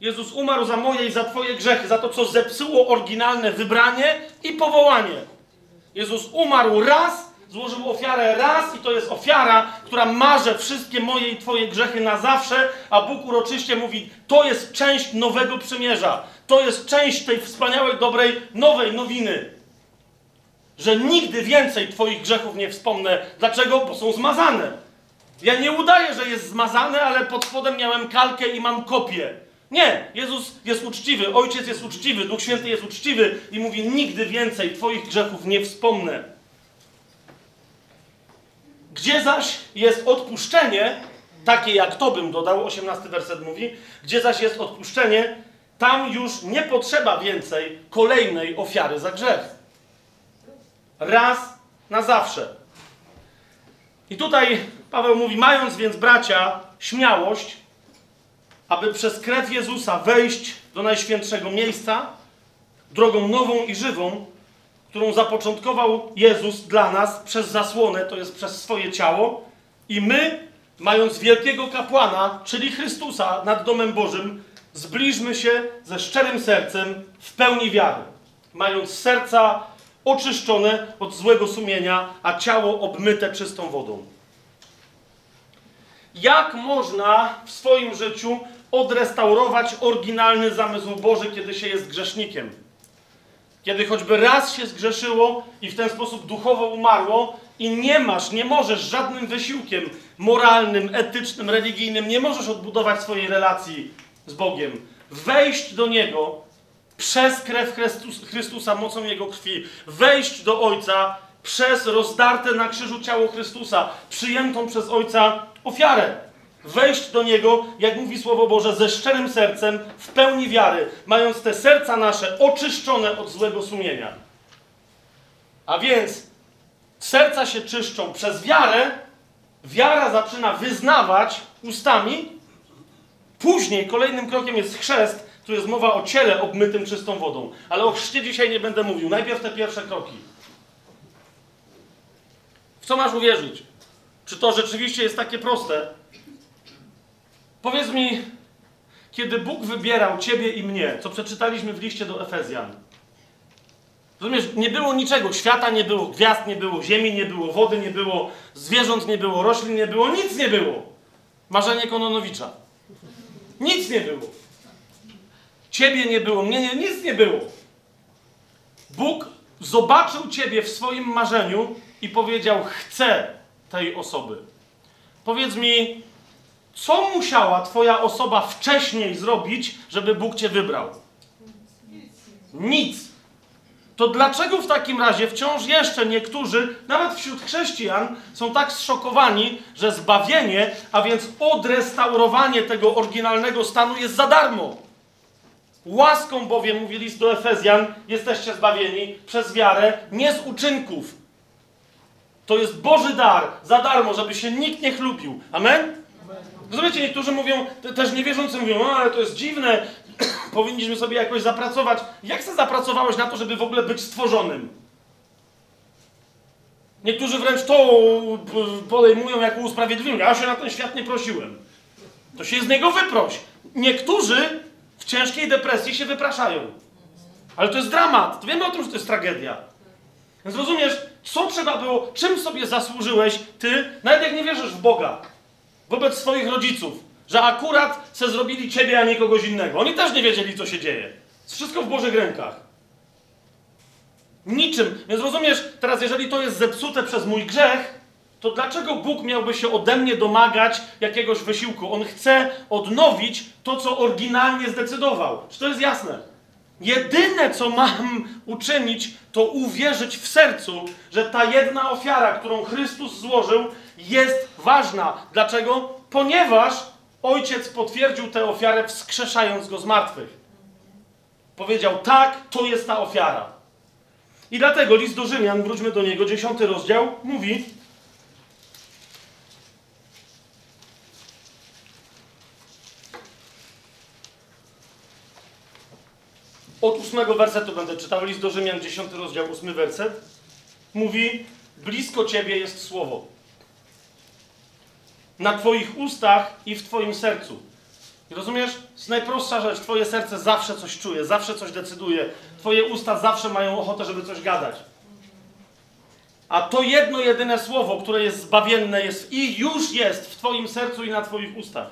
Jezus umarł za moje i za Twoje grzechy, za to, co zepsuło oryginalne wybranie i powołanie. Jezus umarł raz, złożył ofiarę raz i to jest ofiara, która marze wszystkie moje i Twoje grzechy na zawsze, a Bóg uroczyście mówi, to jest część nowego przymierza. To jest część tej wspaniałej, dobrej, nowej nowiny. Że nigdy więcej Twoich grzechów nie wspomnę. Dlaczego? Bo są zmazane. Ja nie udaję, że jest zmazane, ale pod spodem miałem kalkę i mam kopię. Nie, Jezus jest uczciwy, Ojciec jest uczciwy, Duch Święty jest uczciwy i mówi: Nigdy więcej Twoich grzechów nie wspomnę. Gdzie zaś jest odpuszczenie, takie jak to bym dodał, 18 werset mówi, gdzie zaś jest odpuszczenie, tam już nie potrzeba więcej kolejnej ofiary za grzech. Raz na zawsze. I tutaj Paweł mówi, mając więc bracia śmiałość, aby przez krew Jezusa wejść do najświętszego miejsca, drogą nową i żywą, którą zapoczątkował Jezus dla nas przez zasłonę, to jest przez swoje ciało, i my, mając wielkiego kapłana, czyli Chrystusa nad domem Bożym, zbliżmy się ze szczerym sercem w pełni wiary, mając serca oczyszczone od złego sumienia, a ciało obmyte czystą wodą. Jak można w swoim życiu odrestaurować oryginalny zamysł Boży, kiedy się jest grzesznikiem? Kiedy choćby raz się zgrzeszyło i w ten sposób duchowo umarło, i nie masz, nie możesz żadnym wysiłkiem moralnym, etycznym, religijnym, nie możesz odbudować swojej relacji z Bogiem, wejść do Niego przez krew Chrystus, Chrystusa, mocą Jego krwi, wejść do Ojca przez rozdarte na krzyżu ciało Chrystusa, przyjętą przez Ojca ofiarę. Wejść do Niego, jak mówi Słowo Boże, ze szczerym sercem, w pełni wiary, mając te serca nasze oczyszczone od złego sumienia. A więc serca się czyszczą przez wiarę, wiara zaczyna wyznawać ustami, później kolejnym krokiem jest chrzest, tu jest mowa o ciele obmytym czystą wodą. Ale o chrzcie dzisiaj nie będę mówił. Najpierw te pierwsze kroki. W co masz uwierzyć? Czy to rzeczywiście jest takie proste? Powiedz mi, kiedy Bóg wybierał ciebie i mnie, co przeczytaliśmy w liście do Efezjan. Rozumiesz, nie było niczego. Świata nie było, gwiazd nie było, ziemi nie było, wody nie było, zwierząt nie było, roślin nie było, nic nie było. Marzenie Kononowicza. Nic nie było. Ciebie nie było, mnie nie, nic nie było. Bóg zobaczył ciebie w swoim marzeniu i powiedział: Chcę tej osoby. Powiedz mi, co musiała Twoja osoba wcześniej zrobić, żeby Bóg Cię wybrał? Nic. To dlaczego w takim razie wciąż jeszcze niektórzy, nawet wśród chrześcijan, są tak zszokowani, że zbawienie, a więc odrestaurowanie tego oryginalnego stanu jest za darmo? Łaską bowiem, mówi list do Efezjan, jesteście zbawieni przez wiarę, nie z uczynków. To jest Boży dar, za darmo, żeby się nikt nie chlubił. Amen? Rozumiecie, niektórzy mówią, te- też niewierzący mówią, no ale to jest dziwne, powinniśmy sobie jakoś zapracować. Jak sobie zapracowałeś na to, żeby w ogóle być stworzonym? Niektórzy wręcz to podejmują jako usprawiedliwienie. Ja się na ten świat nie prosiłem. To się z niego wyproś. Niektórzy w ciężkiej depresji się wypraszają. Ale to jest dramat. Wiemy o tym, że to jest tragedia. Więc rozumiesz, co trzeba było, czym sobie zasłużyłeś ty, nawet jak nie wierzysz w Boga, wobec swoich rodziców, że akurat se zrobili ciebie, a nie kogoś innego. Oni też nie wiedzieli, co się dzieje. Wszystko w Bożych rękach. Niczym. Więc rozumiesz, teraz jeżeli to jest zepsute przez mój grzech, to dlaczego Bóg miałby się ode mnie domagać jakiegoś wysiłku? On chce odnowić to, co oryginalnie zdecydował. Czy to jest jasne? Jedyne, co mam uczynić, to uwierzyć w sercu, że ta jedna ofiara, którą Chrystus złożył, jest ważna. Dlaczego? Ponieważ Ojciec potwierdził tę ofiarę, wskrzeszając go z martwych. Powiedział: Tak, to jest ta ofiara. I dlatego list do Rzymian, wróćmy do niego, dziesiąty rozdział, mówi: Od ósmego wersetu będę czytał, list do Rzymian, dziesiąty rozdział, ósmy werset. Mówi, blisko Ciebie jest Słowo. Na Twoich ustach i w Twoim sercu. I rozumiesz? To jest najprostsza rzecz. Twoje serce zawsze coś czuje, zawsze coś decyduje. Twoje usta zawsze mają ochotę, żeby coś gadać. A to jedno, jedyne słowo, które jest zbawienne, jest i już jest w Twoim sercu i na Twoich ustach.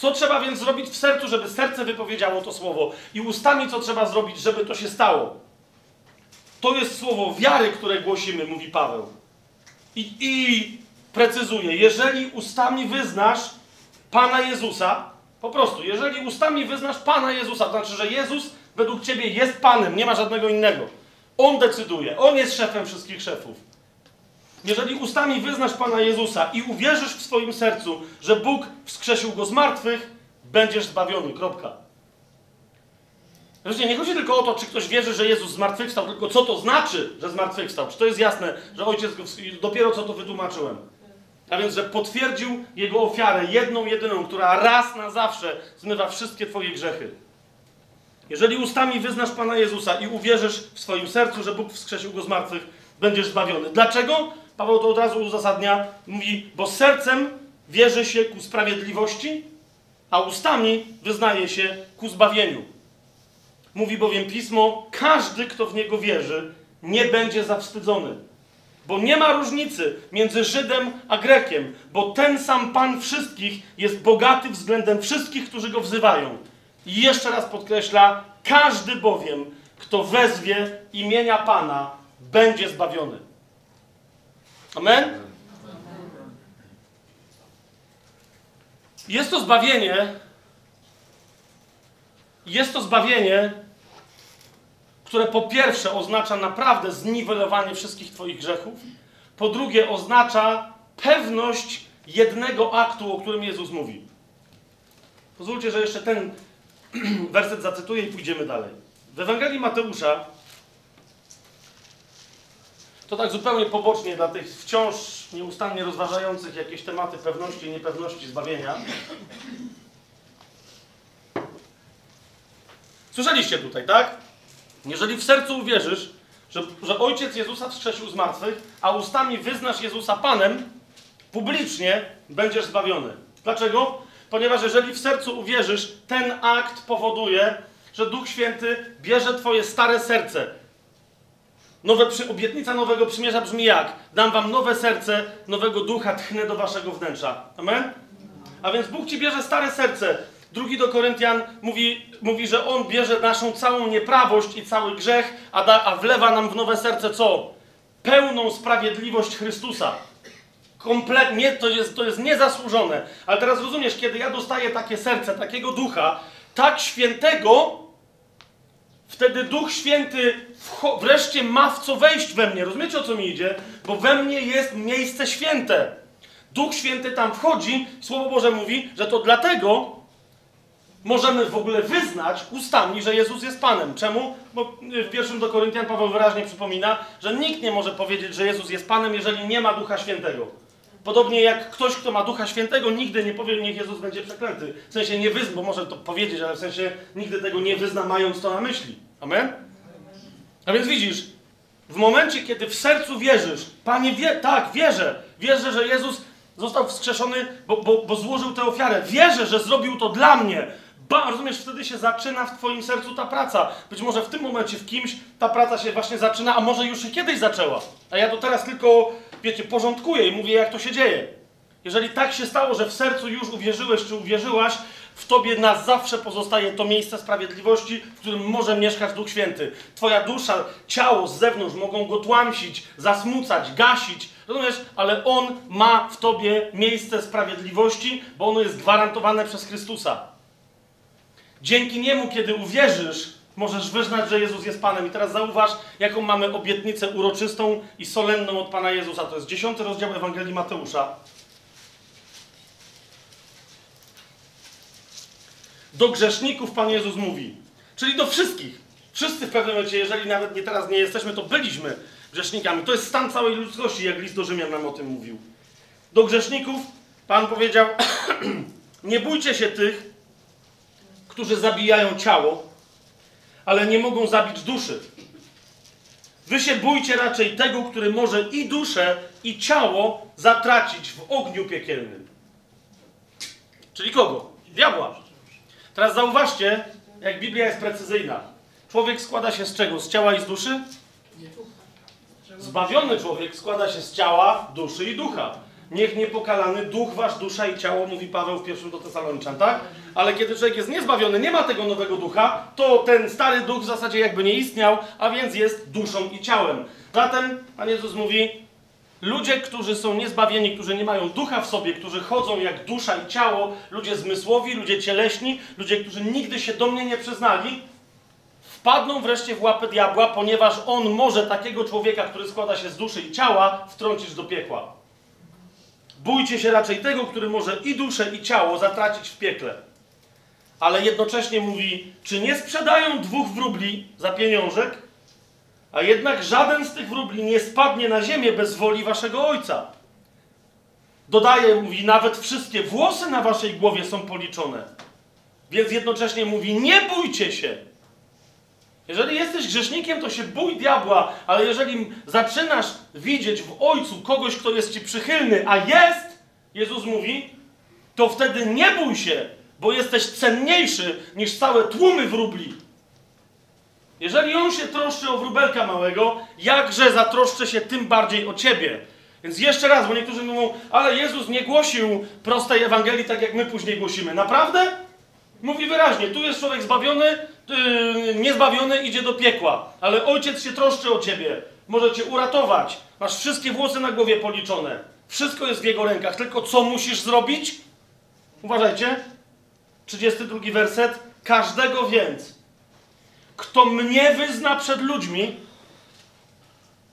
Co trzeba więc zrobić w sercu, żeby serce wypowiedziało to słowo? I ustami co trzeba zrobić, żeby to się stało? To jest słowo wiary, które głosimy, mówi Paweł. I, i precyzuje, jeżeli ustami wyznasz Pana Jezusa, po prostu, jeżeli ustami wyznasz Pana Jezusa, to znaczy, że Jezus według Ciebie jest Panem, nie ma żadnego innego. On decyduje, On jest szefem wszystkich szefów. Jeżeli ustami wyznasz Pana Jezusa i uwierzysz w swoim sercu, że Bóg wskrzesił go z martwych, będziesz zbawiony. Kropka. Wiecie, nie chodzi tylko o to, czy ktoś wierzy, że Jezus zmartwychwstał, tylko co to znaczy, że zmartwychwstał. Czy to jest jasne, że Ojciec go, dopiero co to wytłumaczyłem. A więc, że potwierdził Jego ofiarę, jedną, jedyną, która raz na zawsze zmywa wszystkie Twoje grzechy. Jeżeli ustami wyznasz Pana Jezusa i uwierzysz w swoim sercu, że Bóg wskrzesił go z martwych, będziesz zbawiony. Dlaczego? Paweł to od razu uzasadnia. Mówi, bo sercem wierzy się ku sprawiedliwości, a ustami wyznaje się ku zbawieniu. Mówi bowiem pismo: każdy, kto w niego wierzy, nie będzie zawstydzony. Bo nie ma różnicy między Żydem a Grekiem, bo ten sam Pan wszystkich jest bogaty względem wszystkich, którzy go wzywają. I jeszcze raz podkreśla: każdy bowiem, kto wezwie imienia Pana, będzie zbawiony. Amen? Jest to zbawienie. Jest to zbawienie, które po pierwsze oznacza naprawdę zniwelowanie wszystkich Twoich grzechów, po drugie oznacza pewność jednego aktu, o którym Jezus mówi. Pozwólcie, że jeszcze ten werset zacytuję i pójdziemy dalej. W Ewangelii Mateusza, to tak zupełnie pobocznie dla tych wciąż nieustannie rozważających jakieś tematy pewności i niepewności zbawienia. Słyszeliście tutaj, tak? Jeżeli w sercu uwierzysz, że, że Ojciec Jezusa wskrzesił z martwych, a ustami wyznasz Jezusa Panem, publicznie będziesz zbawiony. Dlaczego? Ponieważ jeżeli w sercu uwierzysz, ten akt powoduje, że Duch Święty bierze Twoje stare serce. Nowe przy... Obietnica nowego przymierza brzmi jak? Dam Wam nowe serce, nowego ducha tchnę do Waszego wnętrza. Amen? A więc Bóg Ci bierze stare serce. Drugi do Koryntian mówi, mówi, że On bierze naszą całą nieprawość i cały grzech, a, da, a wlewa nam w nowe serce co? Pełną sprawiedliwość Chrystusa. Kompletnie, to jest, to jest niezasłużone. Ale teraz rozumiesz, kiedy ja dostaję takie serce, takiego ducha, tak świętego, wtedy Duch Święty wreszcie ma w co wejść we mnie. Rozumiecie, o co mi idzie? Bo we mnie jest miejsce święte. Duch Święty tam wchodzi, Słowo Boże mówi, że to dlatego możemy w ogóle wyznać ustami, że Jezus jest Panem. Czemu? Bo w pierwszym do Koryntian Paweł wyraźnie przypomina, że nikt nie może powiedzieć, że Jezus jest Panem, jeżeli nie ma Ducha Świętego. Podobnie jak ktoś, kto ma Ducha Świętego, nigdy nie powie, niech Jezus będzie przeklęty. W sensie nie wyzna, bo może to powiedzieć, ale w sensie nigdy tego nie wyzna, mając to na myśli. Amen? A więc widzisz, w momencie, kiedy w sercu wierzysz, Panie, wie, tak, wierzę, wierzę, że Jezus został wskrzeszony, bo, bo, bo złożył tę ofiarę. Wierzę, że zrobił to dla mnie. Ba, rozumiesz, wtedy się zaczyna w Twoim sercu ta praca. Być może w tym momencie w kimś ta praca się właśnie zaczyna, a może już się kiedyś zaczęła. A ja to teraz tylko, wiecie, porządkuję i mówię, jak to się dzieje. Jeżeli tak się stało, że w sercu już uwierzyłeś czy uwierzyłaś, w tobie na zawsze pozostaje to miejsce sprawiedliwości, w którym może mieszkać Duch Święty. Twoja dusza, ciało z zewnątrz mogą go tłamsić, zasmucać, gasić, rozumiesz? Ale On ma w tobie miejsce sprawiedliwości, bo ono jest gwarantowane przez Chrystusa. Dzięki niemu, kiedy uwierzysz, możesz wyznać, że Jezus jest Panem. I teraz zauważ, jaką mamy obietnicę uroczystą i solenną od Pana Jezusa. To jest dziesiąty rozdział Ewangelii Mateusza. Do grzeszników Pan Jezus mówi, czyli do wszystkich. Wszyscy w pewnym momencie, jeżeli nawet nie teraz nie jesteśmy, to byliśmy grzesznikami. To jest stan całej ludzkości, jak list do Rzymian nam o tym mówił. Do grzeszników Pan powiedział, nie bójcie się tych, którzy zabijają ciało, ale nie mogą zabić duszy. Wy się bójcie raczej tego, który może i duszę, i ciało zatracić w ogniu piekielnym. Czyli kogo? Diabła. Teraz zauważcie, jak Biblia jest precyzyjna. Człowiek składa się z czego? Z ciała i z duszy? Zbawiony człowiek składa się z ciała, duszy i ducha. Niech niepokalany duch wasz, dusza i ciało, mówi Paweł w pierwszym do Tesaloniczan, tak? Ale kiedy człowiek jest niezbawiony, nie ma tego nowego ducha, to ten stary duch w zasadzie jakby nie istniał, a więc jest duszą i ciałem. Zatem Pan Jezus mówi, ludzie, którzy są niezbawieni, którzy nie mają ducha w sobie, którzy chodzą jak dusza i ciało, ludzie zmysłowi, ludzie cieleśni, ludzie, którzy nigdy się do mnie nie przyznali, wpadną wreszcie w łapy diabła, ponieważ on może takiego człowieka, który składa się z duszy i ciała, wtrącić do piekła. Bójcie się raczej tego, który może i duszę, i ciało zatracić w piekle. Ale jednocześnie mówi, czy nie sprzedają dwóch wróbli za pieniążek, a jednak żaden z tych wróbli nie spadnie na ziemię bez woli waszego ojca. Dodaje, mówi, nawet wszystkie włosy na waszej głowie są policzone. Więc jednocześnie mówi, nie bójcie się. Jeżeli jesteś grzesznikiem, to się bój diabła, ale jeżeli zaczynasz widzieć w Ojcu kogoś, kto jest ci przychylny, a jest, Jezus mówi, to wtedy nie bój się, bo jesteś cenniejszy niż całe tłumy wróbli. Jeżeli on się troszczy o wróbelka małego, jakże zatroszczę się tym bardziej o ciebie. Więc jeszcze raz, bo niektórzy mówią, ale Jezus nie głosił prostej Ewangelii tak, jak my później głosimy. Naprawdę? Mówi wyraźnie, tu jest człowiek zbawiony, yy, niezbawiony idzie do piekła, ale ojciec się troszczy o ciebie, może cię uratować. Masz wszystkie włosy na głowie policzone. Wszystko jest w jego rękach, tylko co musisz zrobić? Uważajcie. 32 werset. Każdego więc, kto mnie wyzna przed ludźmi,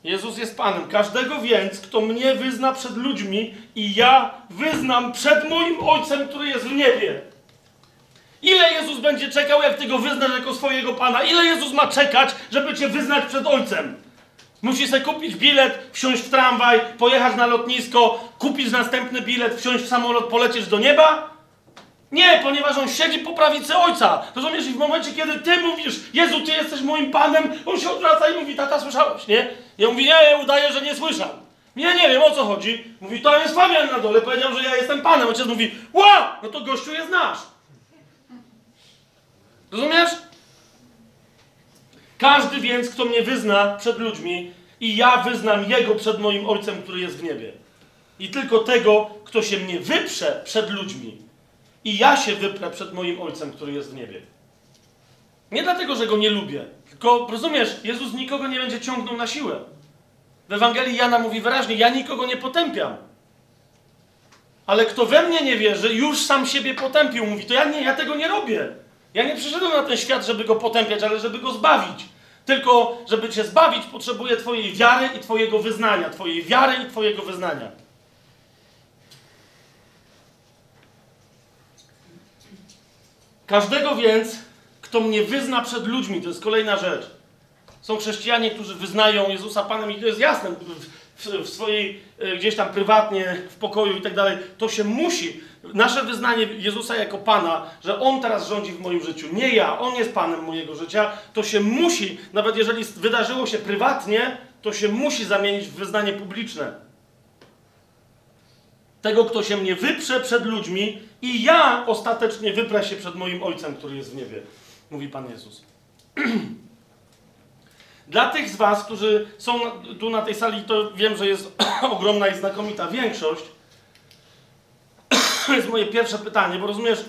Jezus jest Panem. Każdego więc, kto mnie wyzna przed ludźmi i ja wyznam przed moim Ojcem, który jest w niebie. Ile Jezus będzie czekał, jak ty go wyznasz jako swojego Pana? Ile Jezus ma czekać, żeby cię wyznać przed Ojcem? Musi sobie kupić bilet, wsiąść w tramwaj, pojechać na lotnisko, kupić następny bilet, wsiąść w samolot, polecieć do nieba? Nie, ponieważ on siedzi po prawicy Ojca. Rozumiesz? I w momencie, kiedy ty mówisz, Jezu, ty jesteś moim Panem, on się odwraca i mówi, tata, słyszałeś, nie? Ja mówi, nie, udaję, że nie słyszał. Nie, nie wiem, o co chodzi. Mówi, to jest Fabian na dole, powiedział, że ja jestem Panem. Ojciec mówi, ła, no to gościu jest nasz. Rozumiesz? Każdy więc, kto mnie wyzna przed ludźmi, i ja wyznam jego przed moim Ojcem, który jest w niebie. I tylko tego, kto się mnie wyprze przed ludźmi, i ja się wyprę przed moim Ojcem, który jest w niebie. Nie dlatego, że go nie lubię, tylko rozumiesz, Jezus nikogo nie będzie ciągnął na siłę. W Ewangelii Jana mówi wyraźnie: Ja nikogo nie potępiam. Ale kto we mnie nie wierzy, już sam siebie potępił. Mówi, to ja nie, ja tego nie robię. Ja nie przyszedłem na ten świat, żeby go potępiać, ale żeby go zbawić. Tylko, żeby cię zbawić, potrzebuję Twojej wiary i Twojego wyznania. Twojej wiary i Twojego wyznania. Każdego więc, kto mnie wyzna przed ludźmi, to jest kolejna rzecz. Są chrześcijanie, którzy wyznają Jezusa Panem i to jest jasne, w, w, swojej, e, gdzieś tam prywatnie, w pokoju i tak dalej. To się musi. Nasze wyznanie Jezusa jako Pana, że On teraz rządzi w moim życiu, nie ja, On jest Panem mojego życia, to się musi, nawet jeżeli wydarzyło się prywatnie, to się musi zamienić w wyznanie publiczne. Tego, kto się mnie wyprze przed ludźmi i ja ostatecznie wyprę się przed moim Ojcem, który jest w niebie, mówi Pan Jezus. Dla tych z Was, którzy są tu na tej sali, to wiem, że jest ogromna i znakomita większość. To jest moje pierwsze pytanie, bo rozumiesz,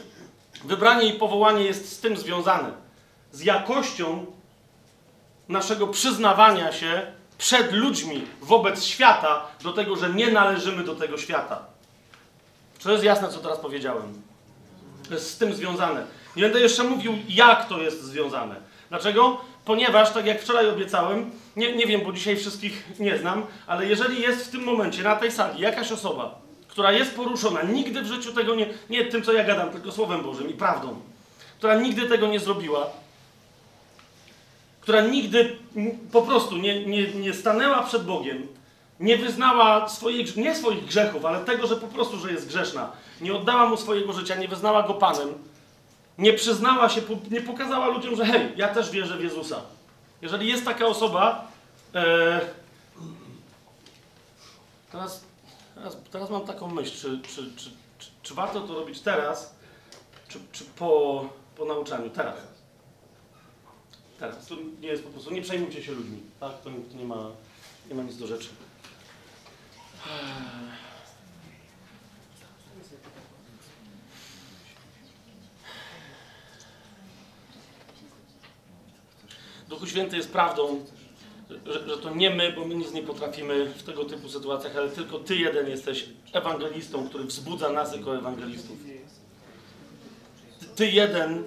Wybranie i powołanie jest z tym związane. Z jakością naszego przyznawania się przed ludźmi wobec świata do tego, że nie należymy do tego świata. Czy to jest jasne, co teraz powiedziałem? To jest z tym związane. Nie będę jeszcze mówił, jak to jest związane. Dlaczego? Ponieważ, tak jak wczoraj obiecałem, nie, nie wiem, bo dzisiaj wszystkich nie znam, ale jeżeli jest w tym momencie na tej sali jakaś osoba, która jest poruszona, nigdy w życiu tego nie, nie tym, co ja gadam, tylko Słowem Bożym i prawdą, która nigdy tego nie zrobiła, która nigdy po prostu nie, nie, nie stanęła przed Bogiem, nie wyznała swoich, nie swoich grzechów, ale tego, że po prostu, że jest grzeszna, nie oddała mu swojego życia, nie wyznała go Panem, nie przyznała się, nie pokazała ludziom, że hej, ja też wierzę w Jezusa. Jeżeli jest taka osoba, e, teraz, teraz, teraz mam taką myśl, czy, czy, czy, czy, warto to robić teraz, czy, czy po, po nauczaniu, teraz. Teraz. Tu nie jest po prostu, nie przejmujcie się ludźmi, tak? To, to nie, ma, nie ma nic do rzeczy. Duchu Święty jest prawdą, że, że to nie my, bo my nic nie potrafimy w tego typu sytuacjach, ale tylko Ty jeden jesteś ewangelistą, który wzbudza nas jako ewangelistów. Ty, jeden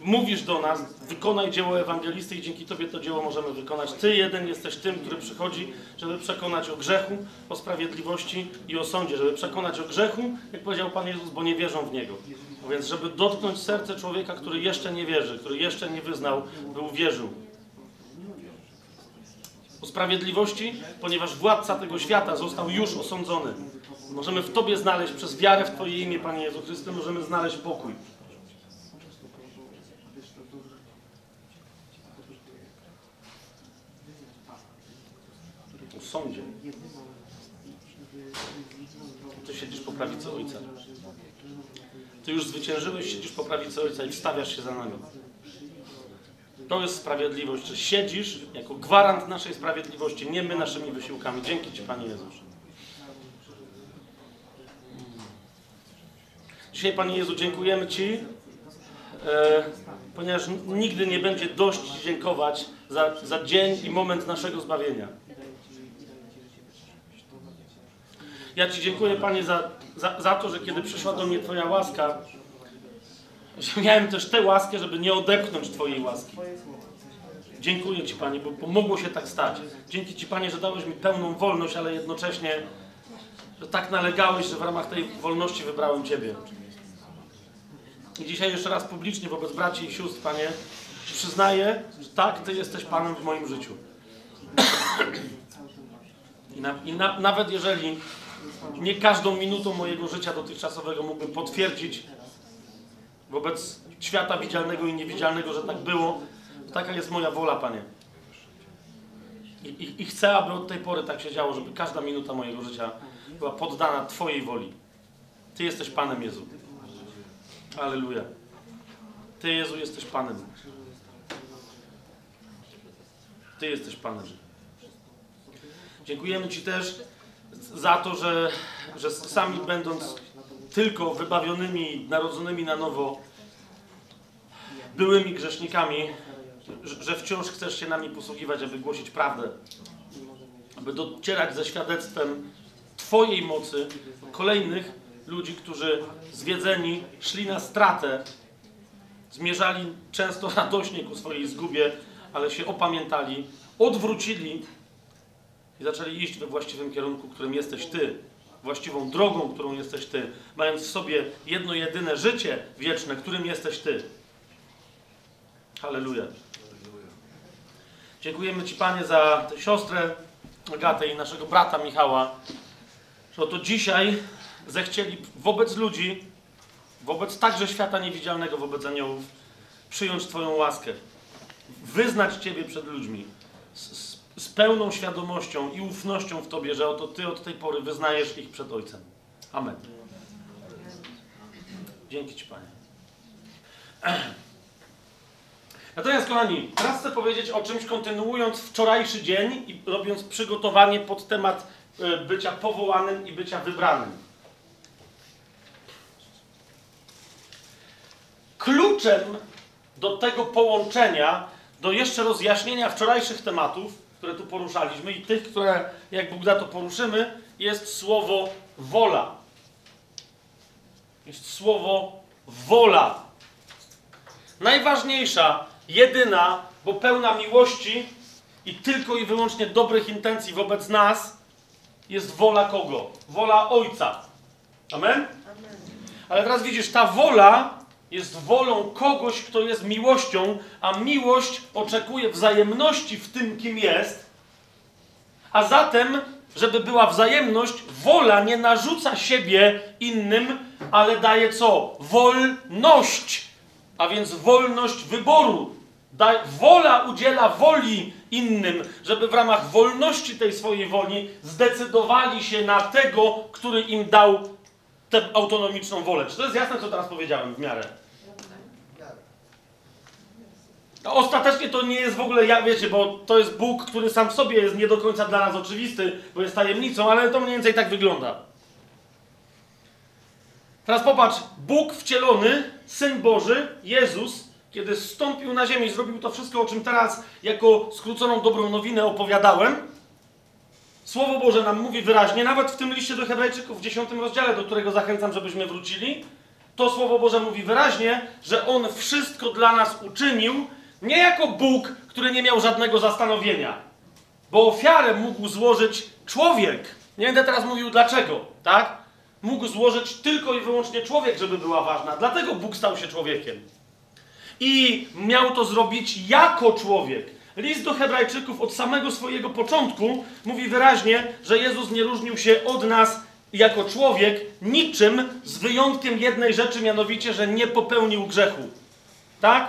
mówisz do nas, wykonaj dzieło ewangelisty i dzięki Tobie to dzieło możemy wykonać. Ty jeden jesteś tym, który przychodzi, żeby przekonać o grzechu, o sprawiedliwości i o sądzie, żeby przekonać o grzechu, jak powiedział Pan Jezus, bo nie wierzą w Niego. Więc, żeby dotknąć serce człowieka, który jeszcze nie wierzy, który jeszcze nie wyznał, by uwierzył. O sprawiedliwości, ponieważ władca tego świata został już osądzony. Możemy w Tobie znaleźć, przez wiarę w Twoje imię, Panie Jezu Chryste, możemy znaleźć pokój. O sądzie. Ty siedzisz po prawicy Ojca. Ty już zwyciężyłeś, siedzisz po prawicy Ojca i wstawiasz się za nami. To jest sprawiedliwość, że siedzisz jako gwarant naszej sprawiedliwości, nie my naszymi wysiłkami. Dzięki Ci, Panie Jezus. Dzisiaj, Panie Jezu, dziękujemy Ci, e, ponieważ nigdy nie będzie dość dziękować za, za dzień i moment naszego zbawienia. Ja Ci dziękuję, Panie, za, za, za to, że kiedy przyszła do mnie Twoja łaska, że miałem też tę łaskę, żeby nie odepchnąć Twojej łaski. Dziękuję Ci, Panie, bo, bo mogło się tak stać. Dzięki Ci, Panie, że dałeś mi pełną wolność, ale jednocześnie, że tak nalegałeś, że w ramach tej wolności wybrałem Ciebie. I dzisiaj jeszcze raz publicznie wobec braci i sióstr, Panie, przyznaję, że tak, Ty jesteś Panem w moim życiu. I, na, i na, nawet jeżeli nie każdą minutą mojego życia dotychczasowego mógłbym potwierdzić wobec świata widzialnego i niewidzialnego, że tak było, taka jest moja wola, Panie. I, i, I chcę, aby od tej pory tak się działo, żeby każda minuta mojego życia była poddana Twojej woli. Ty jesteś Panem Jezu. Aleluja. Ty, Jezu, jesteś Panem. Ty jesteś Panem. Dziękujemy Ci też za to, że, że sami będąc tylko wybawionymi, narodzonymi na nowo, byłymi grzesznikami, że wciąż chcesz się nami posługiwać, aby głosić prawdę, aby docierać ze świadectwem Twojej mocy kolejnych ludzi, którzy zwiedzeni szli na stratę, zmierzali często radośnie ku swojej zgubie, ale się opamiętali, odwrócili i zaczęli iść we właściwym kierunku, którym jesteś Ty, właściwą drogą, którą jesteś Ty, mając w sobie jedno jedyne życie wieczne, którym jesteś Ty. Halleluja. Dziękujemy Ci, Panie, za tę siostrę Agatę i naszego brata Michała, że oto dzisiaj zechcieli wobec ludzi, wobec także świata niewidzialnego, wobec aniołów, przyjąć Twoją łaskę, wyznać Ciebie przed ludźmi z, pełną świadomością i ufnością w Tobie, że oto Ty od tej pory wyznajesz ich przed Ojcem. Amen. Dzięki Ci, Panie. Natomiast, kochani, teraz chcę powiedzieć o czymś, kontynuując wczorajszy dzień i robiąc przygotowanie pod temat e, bycia powołanym i bycia wybranym. kluczem do tego połączenia, do jeszcze rozjaśnienia wczorajszych tematów, które tu poruszaliśmy i tych, które, jak Bóg da, to poruszymy, jest słowo wola. Jest słowo wola. Najważniejsza, jedyna, bo pełna miłości i tylko i wyłącznie dobrych intencji wobec nas jest wola kogo? Wola Ojca. Amen? Ale teraz widzisz, ta wola jest wolą kogoś, kto jest miłością, a miłość oczekuje wzajemności w tym, kim jest. A zatem, żeby była wzajemność, wola nie narzuca siebie innym, ale daje co? Wolność. A więc wolność wyboru. Da, wola udziela woli innym, żeby w ramach wolności tej swojej woli zdecydowali się na tego, który im dał tę autonomiczną wolę. Czy to jest jasne, co teraz powiedziałem w miarę? A Ostatecznie to nie jest w ogóle, ja wiecie, bo to jest Bóg, który sam w sobie jest nie do końca dla nas oczywisty, bo jest tajemnicą, ale to mniej więcej tak wygląda. Teraz popatrz, Bóg wcielony, Syn Boży, Jezus, kiedy zstąpił na ziemię i zrobił to wszystko, o czym teraz jako skróconą dobrą nowinę opowiadałem, Słowo Boże nam mówi wyraźnie, nawet w tym liście do Hebrajczyków w 10 rozdziale, do którego zachęcam, żebyśmy wrócili, to Słowo Boże mówi wyraźnie, że On wszystko dla nas uczynił, nie jako Bóg, który nie miał żadnego zastanowienia, bo ofiarę mógł złożyć człowiek. Nie będę teraz mówił dlaczego, tak? Mógł złożyć tylko i wyłącznie człowiek, żeby była ważna. Dlatego Bóg stał się człowiekiem. I miał to zrobić jako człowiek. List do Hebrajczyków od samego swojego początku mówi wyraźnie, że Jezus nie różnił się od nas jako człowiek niczym, z wyjątkiem jednej rzeczy, mianowicie, że nie popełnił grzechu. Tak?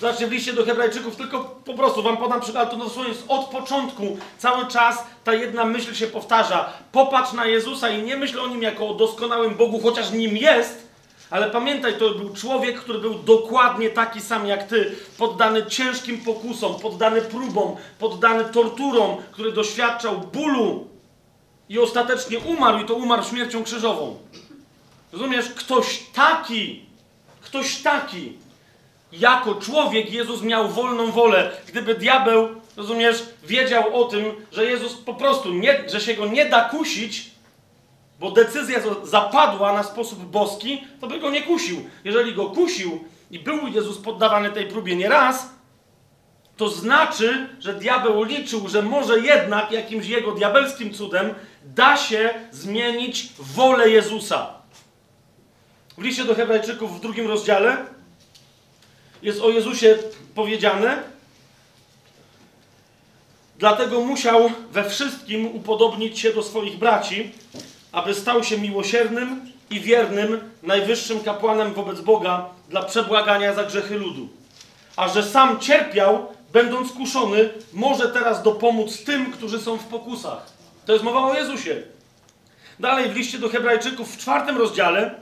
Zobaczcie, w liście do Hebrajczyków, tylko po prostu wam podam przykład, to dosłownie jest od początku, cały czas ta jedna myśl się powtarza. Popatrz na Jezusa i nie myśl o Nim jako o doskonałym Bogu, chociaż Nim jest, ale pamiętaj, to był człowiek, który był dokładnie taki sam jak ty, poddany ciężkim pokusom, poddany próbom, poddany torturom, który doświadczał bólu i ostatecznie umarł, i to umarł śmiercią krzyżową. Rozumiesz? Ktoś taki, ktoś taki, jako człowiek Jezus miał wolną wolę. Gdyby diabeł, rozumiesz, wiedział o tym, że Jezus po prostu, nie, że się go nie da kusić, bo decyzja zapadła na sposób boski, to by go nie kusił. Jeżeli go kusił i był Jezus poddawany tej próbie nie raz, to znaczy, że diabeł liczył, że może jednak jakimś jego diabelskim cudem da się zmienić wolę Jezusa. W liście do Hebrajczyków w drugim rozdziale jest o Jezusie powiedziane, dlatego musiał we wszystkim upodobnić się do swoich braci, aby stał się miłosiernym i wiernym najwyższym kapłanem wobec Boga dla przebłagania za grzechy ludu. A że sam cierpiał, będąc kuszony, może teraz dopomóc tym, którzy są w pokusach. To jest mowa o Jezusie. Dalej w liście do Hebrajczyków w czwartym rozdziale,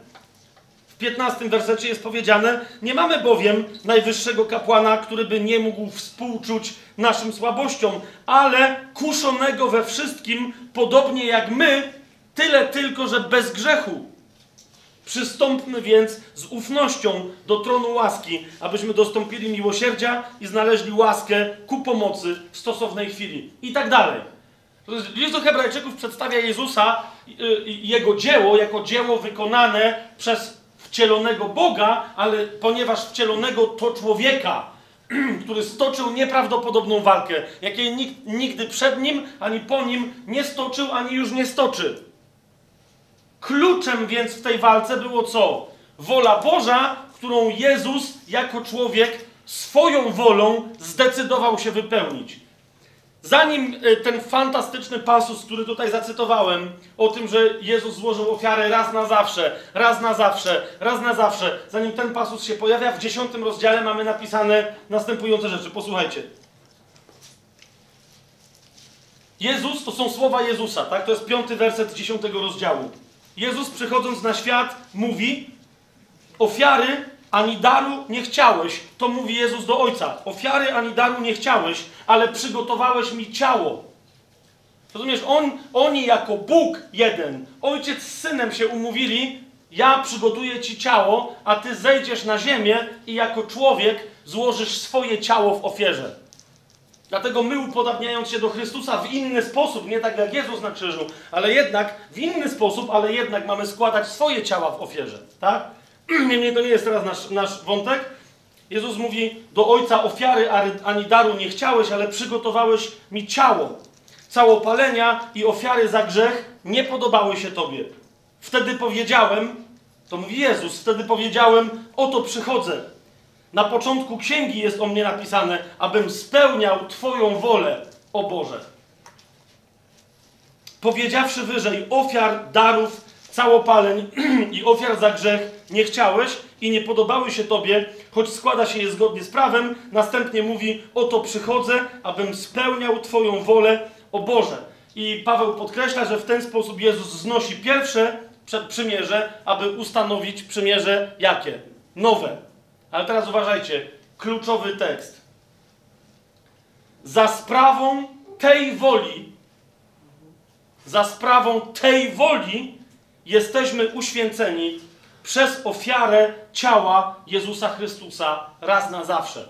w piętnastym wersecie jest powiedziane: Nie mamy bowiem najwyższego kapłana, który by nie mógł współczuć naszym słabościom, ale kuszonego we wszystkim, podobnie jak my, Tyle tylko, że bez grzechu. Przystąpmy więc z ufnością do tronu łaski, abyśmy dostąpili miłosierdzia i znaleźli łaskę ku pomocy w stosownej chwili. I tak dalej. List do Hebrajczyków przedstawia Jezusa i Jego dzieło jako dzieło wykonane przez wcielonego Boga, ale ponieważ wcielonego to człowieka, który stoczył nieprawdopodobną walkę, jakiej nikt nigdy przed nim ani po nim nie stoczył, ani już nie stoczy. Kluczem więc w tej walce było co? Wola Boża, którą Jezus jako człowiek swoją wolą zdecydował się wypełnić. Zanim e, ten fantastyczny pasus, który tutaj zacytowałem, o tym, że Jezus złożył ofiarę raz na zawsze, raz na zawsze, raz na zawsze, zanim ten pasus się pojawia, w dziesiątym rozdziale mamy napisane następujące rzeczy. Posłuchajcie. Jezus, to są słowa Jezusa, tak? To jest piąty werset dziesiątego rozdziału. Jezus przychodząc na świat mówi: Ofiary ani daru nie chciałeś. To mówi Jezus do Ojca. Ofiary ani daru nie chciałeś, ale przygotowałeś mi ciało. Rozumiesz, on, oni jako Bóg jeden, ojciec z synem się umówili, ja przygotuję ci ciało, a ty zejdziesz na ziemię i jako człowiek złożysz swoje ciało w ofierze. Dlatego my upodabniając się do Chrystusa w inny sposób, nie tak jak Jezus na krzyżu, ale jednak w inny sposób, ale jednak mamy składać swoje ciała w ofierze, tak? Niemniej to nie jest teraz nasz, nasz wątek. Jezus mówi, do Ojca ofiary ani daru nie chciałeś, ale przygotowałeś mi ciało. Całopalenia i ofiary za grzech nie podobały się Tobie. Wtedy powiedziałem, to mówi Jezus, wtedy powiedziałem, oto przychodzę. Na początku księgi jest o mnie napisane, abym spełniał Twoją wolę, o Boże. Powiedziawszy wyżej, ofiar, darów, całopaleń i ofiar za grzech nie chciałeś i nie podobały się Tobie, choć składa się je zgodnie z prawem, następnie mówi, oto przychodzę, abym spełniał Twoją wolę, o Boże. I Paweł podkreśla, że w ten sposób Jezus znosi pierwsze przymierze, aby ustanowić przymierze jakie? Nowe. Ale teraz uważajcie, kluczowy tekst. Za sprawą tej woli, za sprawą tej woli jesteśmy uświęceni przez ofiarę ciała Jezusa Chrystusa raz na zawsze.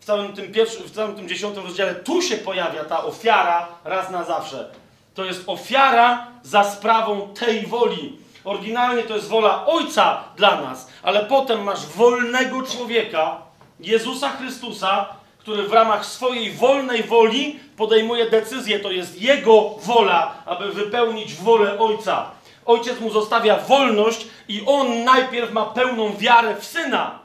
W całym tym, pierwszym, w całym tym dziesiątym rozdziale tu się pojawia ta ofiara raz na zawsze. To jest ofiara za sprawą tej woli. Oryginalnie to jest wola Ojca dla nas, ale potem masz wolnego człowieka, Jezusa Chrystusa, który w ramach swojej wolnej woli podejmuje decyzję. To jest Jego wola, aby wypełnić wolę Ojca. Ojciec mu zostawia wolność i on najpierw ma pełną wiarę w syna,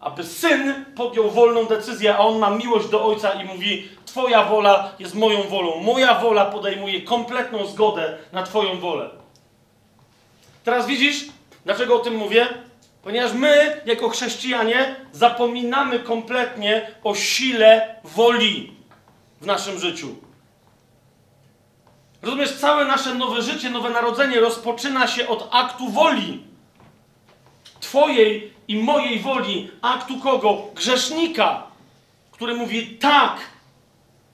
aby syn podjął wolną decyzję, a on ma miłość do ojca i mówi: Twoja wola jest moją wolą. Moja wola podejmuje kompletną zgodę na Twoją wolę. Teraz widzisz, dlaczego o tym mówię? Ponieważ my, jako chrześcijanie, zapominamy kompletnie o sile woli w naszym życiu. Rozumiesz, całe nasze nowe życie, nowe narodzenie rozpoczyna się od aktu woli. Twojej i mojej woli. Aktu kogo? Grzesznika, który mówi tak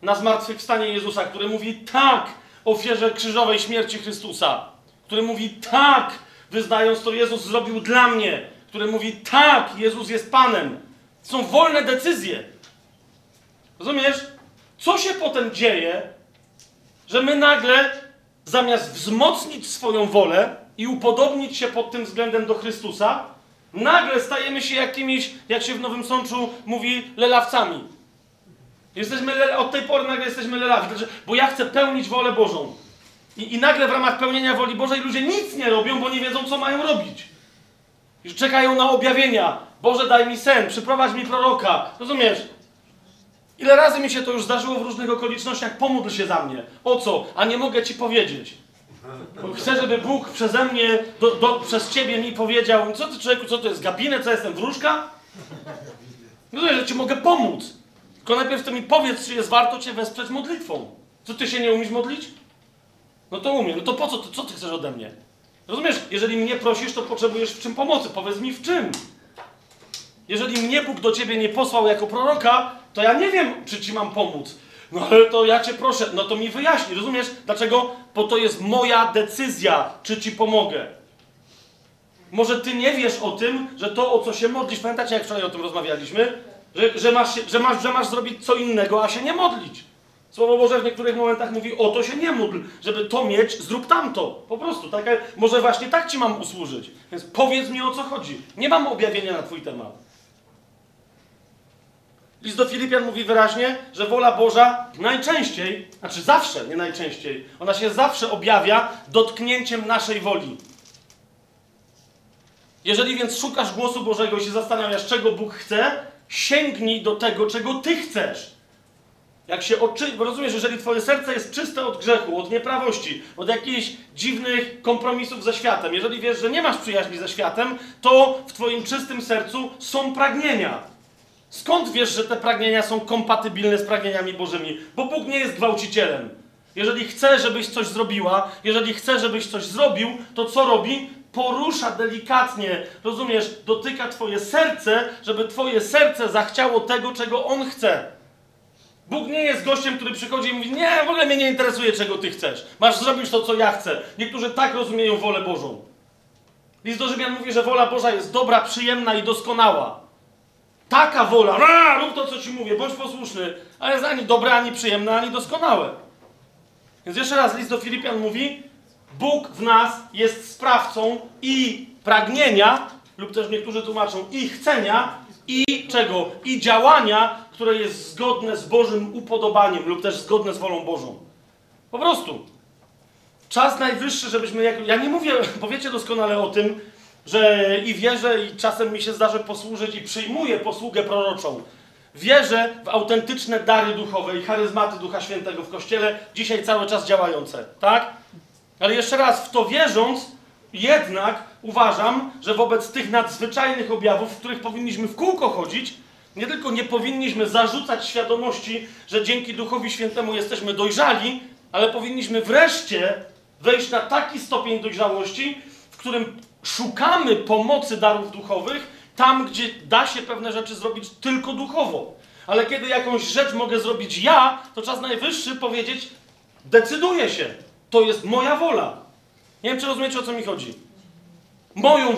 na zmartwychwstanie Jezusa, który mówi tak ofierze krzyżowej śmierci Chrystusa, który mówi tak, wyznając to Jezus zrobił dla mnie, który mówi tak, Jezus jest Panem. Są wolne decyzje. Rozumiesz? Co się potem dzieje, że my nagle, zamiast wzmocnić swoją wolę i upodobnić się pod tym względem do Chrystusa, nagle stajemy się jakimiś, jak się w Nowym Sączu mówi, lelawcami. Jesteśmy, od tej pory nagle jesteśmy lelawi, znaczy, bo ja chcę pełnić wolę Bożą. I, I nagle w ramach pełnienia woli Bożej ludzie nic nie robią, bo nie wiedzą, co mają robić. Już czekają na objawienia. Boże, daj mi sen, przyprowadź mi proroka. Rozumiesz? Ile razy mi się to już zdarzyło w różnych okolicznościach, pomódl się za mnie. O co? A nie mogę ci powiedzieć. Bo chcę, żeby Bóg przeze mnie, do, do, przez ciebie mi powiedział, co ty człowieku, co to jest, gabinet, co jestem, wróżka? To, że ci mogę pomóc. Tylko najpierw to mi powiedz, czy jest warto cię wesprzeć modlitwą. Co, ty się nie umiesz modlić? No to umiem. No to po co, to, co ty chcesz ode mnie? Rozumiesz, jeżeli mnie prosisz, to potrzebujesz w czym pomocy. Powiedz mi w czym. Jeżeli mnie Bóg do ciebie nie posłał jako proroka, to ja nie wiem, czy ci mam pomóc. No ale to ja cię proszę, no to mi wyjaśnij, rozumiesz? Dlaczego? Bo to jest moja decyzja, czy ci pomogę. Może ty nie wiesz o tym, że to, o co się modlisz, pamiętacie, jak wczoraj o tym rozmawialiśmy? Że, że, masz, że, masz, że masz zrobić co innego, a się nie modlić. Słowo Boże w niektórych momentach mówi, o to się nie módl, żeby to mieć, zrób tamto. Po prostu, tak, może właśnie tak ci mam usłużyć. Więc powiedz mi, o co chodzi. Nie mam objawienia na twój temat. List do Filipian mówi wyraźnie, że wola Boża najczęściej, znaczy zawsze, nie najczęściej, ona się zawsze objawia dotknięciem naszej woli. Jeżeli więc szukasz głosu Bożego i się zastanawiasz, czego Bóg chce, sięgnij do tego, czego Ty chcesz. Jak się oczy... rozumiesz, jeżeli Twoje serce jest czyste od grzechu, od nieprawości, od jakichś dziwnych kompromisów ze światem, jeżeli wiesz, że nie masz przyjaźni ze światem, to w Twoim czystym sercu są pragnienia. Skąd wiesz, że te pragnienia są kompatybilne z pragnieniami Bożymi? Bo Bóg nie jest gwałcicielem. Jeżeli chce, żebyś coś zrobiła, jeżeli chce, żebyś coś zrobił, to co robi? Porusza delikatnie, rozumiesz, dotyka twoje serce, żeby twoje serce zachciało tego, czego On chce. Bóg nie jest gościem, który przychodzi i mówi: Nie, w ogóle mnie nie interesuje, czego ty chcesz. Masz zrobić to, co ja chcę. Niektórzy tak rozumieją wolę Bożą. List do Rzymian mówi, że wola Boża jest dobra, przyjemna i doskonała. Taka wola, a, rób to, co ci mówię, bądź posłuszny, ale jest ani dobre, ani przyjemne, ani doskonałe. Więc jeszcze raz list do Filipian mówi, Bóg w nas jest sprawcą i pragnienia, lub też niektórzy tłumaczą i chcenia, i czego? I działania, które jest zgodne z Bożym upodobaniem, lub też zgodne z wolą Bożą. Po prostu. Czas najwyższy, żebyśmy. Jak, ja nie mówię, powiecie doskonale o tym, że i wierzę, i czasem mi się zdarzy posłużyć, i przyjmuję posługę proroczą. Wierzę w autentyczne dary duchowe i charyzmaty Ducha Świętego w Kościele, dzisiaj cały czas działające, tak? Ale jeszcze raz, w to wierząc, jednak uważam, że wobec tych nadzwyczajnych objawów, w których powinniśmy w kółko chodzić, nie tylko nie powinniśmy zarzucać świadomości, że dzięki Duchowi Świętemu jesteśmy dojrzali, ale powinniśmy wreszcie wejść na taki stopień dojrzałości, w którym szukamy pomocy darów duchowych tam, gdzie da się pewne rzeczy zrobić tylko duchowo. Ale kiedy jakąś rzecz mogę zrobić ja, to czas najwyższy powiedzieć: decyduję się, to jest moja wola. Nie wiem, czy rozumiecie, o co mi chodzi. Moją,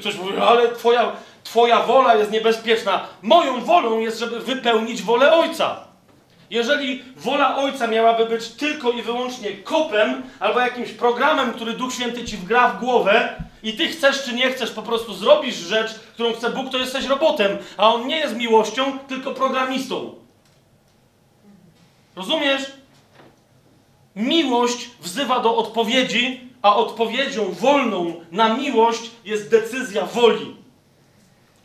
ktoś mówi, ale twoja, twoja wola jest niebezpieczna. Moją wolą jest, żeby wypełnić wolę Ojca. Jeżeli wola Ojca miałaby być tylko i wyłącznie kopem albo jakimś programem, który Duch Święty ci wgra w głowę i ty chcesz czy nie chcesz, po prostu zrobisz rzecz, którą chce Bóg, to jesteś robotem, a On nie jest miłością, tylko programistą. Rozumiesz? Miłość wzywa do odpowiedzi, a odpowiedzią wolną na miłość jest decyzja woli.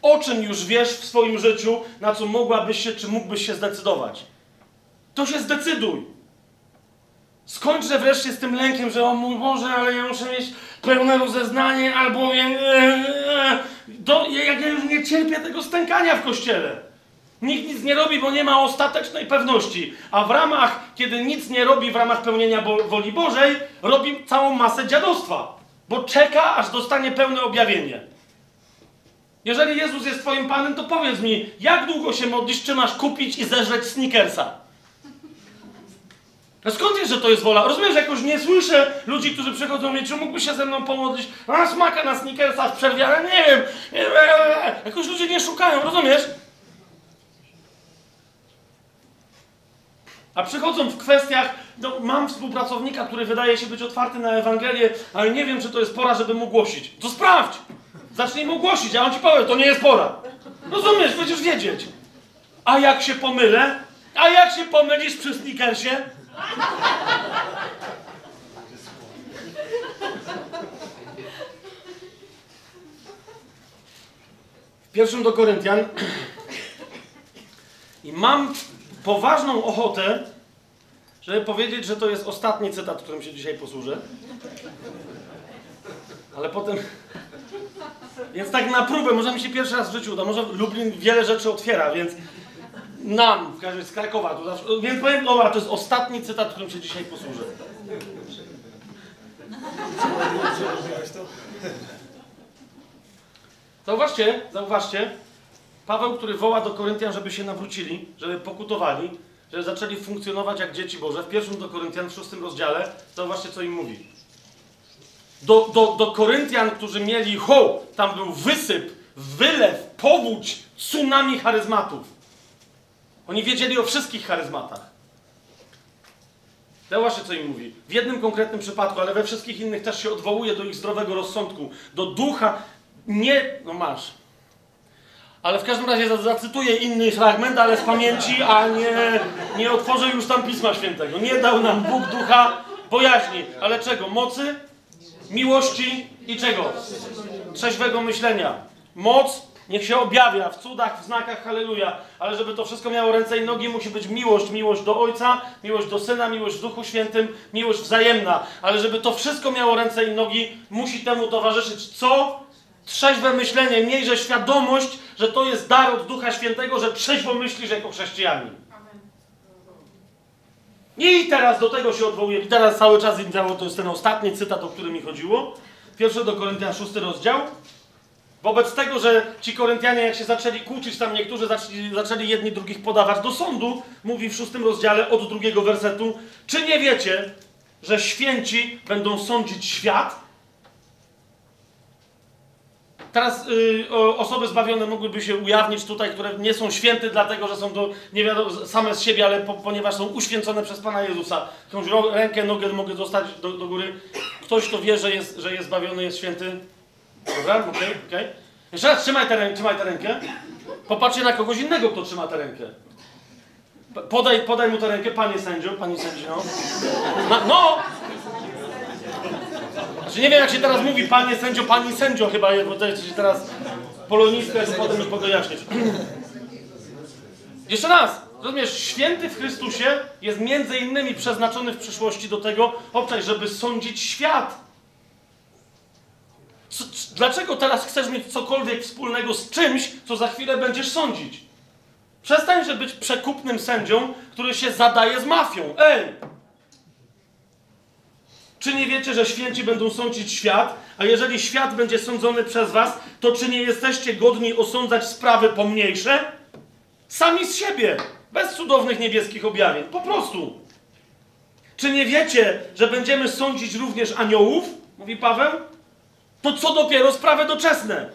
O czym już wiesz w swoim życiu, na co mogłabyś się, czy mógłbyś się zdecydować? To się zdecyduj. Skończę wreszcie z tym lękiem, że o mój Boże, ale ja muszę mieć pełne rozeznanie, albo ja, do, jak ja już nie cierpię tego stękania w kościele. Nikt nic nie robi, bo nie ma ostatecznej pewności. A w ramach, kiedy nic nie robi w ramach pełnienia woli Bożej, robi całą masę dziadostwa. Bo czeka, aż dostanie pełne objawienie. Jeżeli Jezus jest Twoim Panem, to powiedz mi, jak długo się modlisz, czy masz kupić i zeżreć sneakersa? A skąd wiesz, że to jest wola? Rozumiesz, jakoś nie słyszę ludzi, którzy przychodzą mnie, czy mógłbyś się ze mną pomodlić? A smaka na sneakersa w przerwie, ale nie wiem. Jakoś ludzie nie szukają, rozumiesz? A przychodzą w kwestiach, no, mam współpracownika, który wydaje się być otwarty na Ewangelię, ale nie wiem, czy to jest pora, żeby mu głosić. To sprawdź! Zacznij mu głosić, a on ci powie, to nie jest pora. Rozumiesz, będziesz wiedzieć. A jak się pomylę? A jak się pomylisz przy sneakersie? W pierwszym do Koryntian i mam poważną ochotę, żeby powiedzieć, że to jest ostatni cytat, którym się dzisiaj posłużę. Ale potem. Więc tak na próbę, może mi się pierwszy raz w życiu uda. Może Lublin wiele rzeczy otwiera, więc nam, w każdym razie z Krakowa, tu zawsze, więc powiem, dobra, to jest ostatni cytat, którym się dzisiaj posłużę. Zauważcie, zauważcie, Paweł, który woła do Koryntian, żeby się nawrócili, żeby pokutowali, żeby zaczęli funkcjonować jak dzieci Boże, w pierwszym do Koryntian, w szóstym rozdziale, zauważcie, co im mówi. Do, do, do Koryntian, którzy mieli, ho, tam był wysyp, wylew, powódź, tsunami charyzmatów. Oni wiedzieli o wszystkich charyzmatach. Zauważcie, co im mówi. W jednym konkretnym przypadku, ale we wszystkich innych też się odwołuje do ich zdrowego rozsądku, do ducha. Nie, no masz. Ale w każdym razie zacytuję inny fragment, ale z pamięci, a nie, nie otworzę już tam Pisma Świętego. Nie dał nam Bóg ducha bojaźni. Ale czego? Mocy, miłości i czego? Trzeźwego myślenia. Moc niech się objawia w cudach, w znakach, halleluja. Ale żeby to wszystko miało ręce i nogi, musi być miłość. Miłość do Ojca, miłość do Syna, miłość w Duchu Świętym, miłość wzajemna. Ale żeby to wszystko miało ręce i nogi, musi temu towarzyszyć co? Trzeźwe myślenie, miejże świadomość, że to jest dar od Ducha Świętego, że trzeźwo myślisz jako chrześcijanin. I teraz do tego się odwołuję. I teraz cały czas im działo, to jest ten ostatni cytat, o który mi chodziło. Pierwszy do Koryntian, szósty rozdział. Wobec tego, że ci Koryntianie, jak się zaczęli kłócić, tam niektórzy zaczęli, zaczęli jedni drugich podawać do sądu, mówi w szóstym rozdziale od drugiego wersetu, czy nie wiecie, że święci będą sądzić świat? Teraz y, o, osoby zbawione mogłyby się ujawnić tutaj, które nie są święte, dlatego że są do, nie wiadomo, same z siebie, ale po, ponieważ są uświęcone przez Pana Jezusa. Jakąś rękę, nogę mogę dostać do, do góry. Ktoś, kto wie, że jest, że jest zbawiony, jest święty. Dobra, okej, okej. Jeszcze raz trzymaj tę, trzymaj tę rękę. Popatrzcie na kogoś innego, kto trzyma tę rękę. Podaj, podaj mu tę rękę, panie sędzio, pani sędzio. Na, no! Znaczy nie wiem, jak się teraz mówi panie sędzio, pani sędzio chyba, bo to jest teraz polonistka, to potem już mogę jaśnieć. Jeszcze raz, rozumiesz, święty w Chrystusie jest między innymi przeznaczony w przyszłości do tego, obczaj, żeby sądzić świat. Co, dlaczego teraz chcesz mieć cokolwiek wspólnego z czymś, co za chwilę będziesz sądzić? Przestań, że być przekupnym sędzią, który się zadaje z mafią. Ej! Czy nie wiecie, że święci będą sądzić świat, a jeżeli świat będzie sądzony przez was, to czy nie jesteście godni osądzać sprawy pomniejsze? Sami z siebie, bez cudownych niebieskich objawień, po prostu. Czy nie wiecie, że będziemy sądzić również aniołów? Mówi Paweł. To co dopiero sprawy doczesne.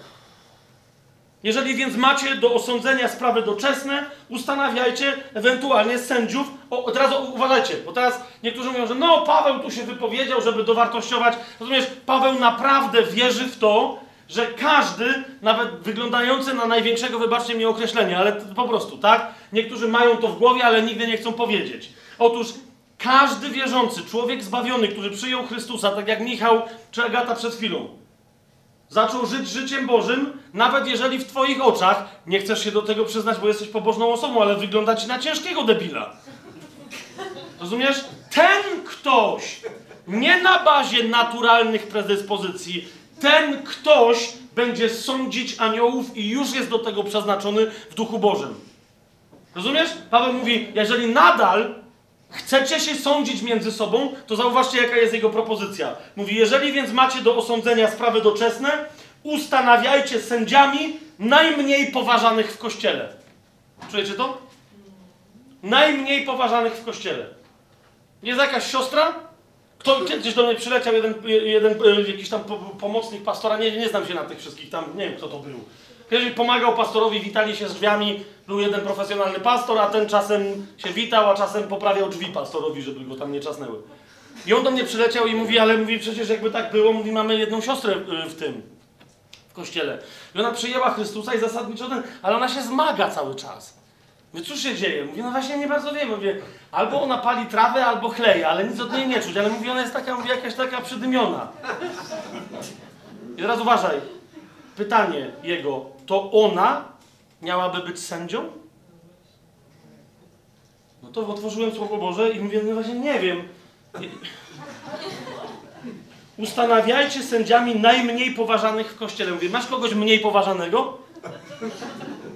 Jeżeli więc macie do osądzenia sprawy doczesne, ustanawiajcie ewentualnie sędziów. O, teraz uważajcie, bo teraz niektórzy mówią, że no, Paweł tu się wypowiedział, żeby dowartościować. Rozumiesz, Paweł naprawdę wierzy w to, że każdy, nawet wyglądający na największego, wybaczcie mi określenie, ale po prostu, tak? Niektórzy mają to w głowie, ale nigdy nie chcą powiedzieć. Otóż każdy wierzący, człowiek zbawiony, który przyjął Chrystusa, tak jak Michał czy Agata przed chwilą, zaczął żyć życiem Bożym, nawet jeżeli w Twoich oczach nie chcesz się do tego przyznać, bo jesteś pobożną osobą, ale wygląda Ci na ciężkiego debila. Rozumiesz? Ten ktoś, nie na bazie naturalnych predyspozycji, ten ktoś będzie sądzić aniołów i już jest do tego przeznaczony w duchu Bożym. Rozumiesz? Paweł mówi, jeżeli nadal chcecie się sądzić między sobą, to zauważcie, jaka jest jego propozycja. Mówi, jeżeli więc macie do osądzenia sprawy doczesne, ustanawiajcie sędziami najmniej poważanych w kościele. Czujecie to? Najmniej poważanych w kościele. Jest jakaś siostra? Kto kiedyś do mnie przyleciał, jeden, jeden e, jakiś tam po- pomocnik pastora, nie, nie znam się na tych wszystkich, tam nie wiem kto to był. Kiedyś pomagał pastorowi, witali się z drzwiami, był jeden profesjonalny pastor, a ten czasem się witał, a czasem poprawiał drzwi pastorowi, żeby go tam nie czasnęły. I on do mnie przyleciał i mówi, ale mówi, przecież jakby tak było, mówi, mamy jedną siostrę y, w tym, w kościele. I ona przyjęła Chrystusa i zasadniczo ten, ale ona się zmaga cały czas. Mówię, cóż się dzieje? Mówię, no właśnie nie bardzo wiem. Mówię, albo ona pali trawę, albo chleje, ale nic od niej nie czuć. Ale mówi, ona jest taka, mówi, jakaś taka przydymiona. I teraz uważaj. Pytanie jego, to ona miałaby być sędzią? No to otworzyłem Słowo Boże i mówię, no właśnie nie wiem. Ustanawiajcie sędziami najmniej poważanych w kościele. Mówię, masz kogoś mniej poważanego?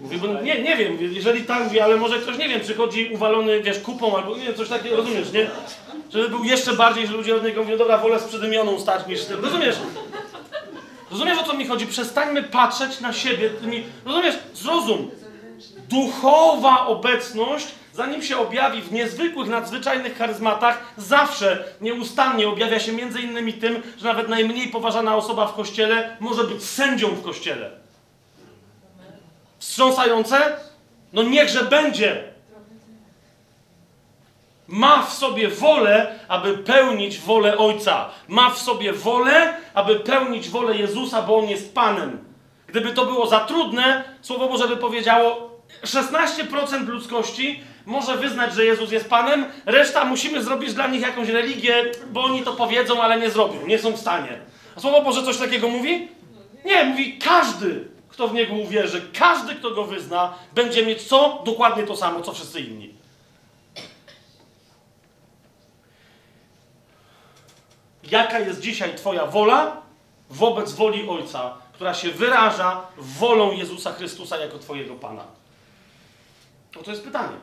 Mówię, bo nie, nie wiem, jeżeli tak mówię, ale może ktoś, nie wiem, przychodzi uwalony, wiesz, kupą albo, nie wiem, coś takiego, rozumiesz, nie? Żeby był jeszcze bardziej, że ludzie od niego mówią, dobra, wolę z przydymioną stać niż z tym, rozumiesz? Rozumiesz, o co mi chodzi? Przestańmy patrzeć na siebie tymi, rozumiesz, zrozum. Duchowa obecność, zanim się objawi w niezwykłych, nadzwyczajnych charyzmatach, zawsze nieustannie objawia się między innymi tym, że nawet najmniej poważana osoba w kościele może być sędzią w kościele. Wstrząsające? No niechże będzie. Ma w sobie wolę, aby pełnić wolę Ojca. Ma w sobie wolę, aby pełnić wolę Jezusa, bo On jest Panem. Gdyby to było za trudne, Słowo Boże by powiedziało, 16% ludzkości może wyznać, że Jezus jest Panem, reszta musimy zrobić dla nich jakąś religię, bo oni to powiedzą, ale nie zrobią, nie są w stanie. A Słowo Boże coś takiego mówi? Nie, mówi każdy, kto w Niego uwierzy, każdy, kto Go wyzna, będzie mieć co? Dokładnie to samo, co wszyscy inni. Jaka jest dzisiaj Twoja wola wobec woli Ojca, która się wyraża wolą Jezusa Chrystusa jako Twojego Pana? No to jest pytanie.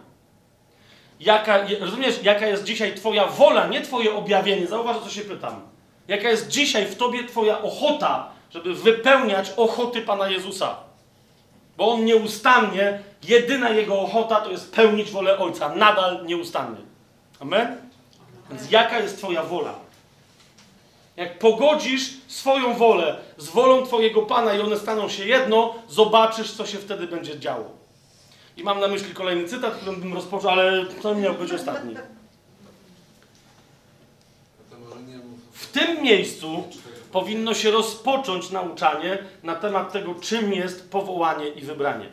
Jaka, rozumiesz, jaka jest dzisiaj Twoja wola, nie Twoje objawienie? Zauważ, co się pytam. Jaka jest dzisiaj w Tobie Twoja ochota, żeby wypełniać ochoty Pana Jezusa? Bo On nieustannie, jedyna Jego ochota to jest pełnić wolę Ojca. Nadal nieustannie. Amen? Więc jaka jest Twoja wola? Jak pogodzisz swoją wolę z wolą Twojego Pana i one staną się jedno, zobaczysz, co się wtedy będzie działo. I mam na myśli kolejny cytat, którym bym rozpoczął, ale to miał być ostatni. W tym miejscu powinno się rozpocząć nauczanie na temat tego, czym jest powołanie i wybranie.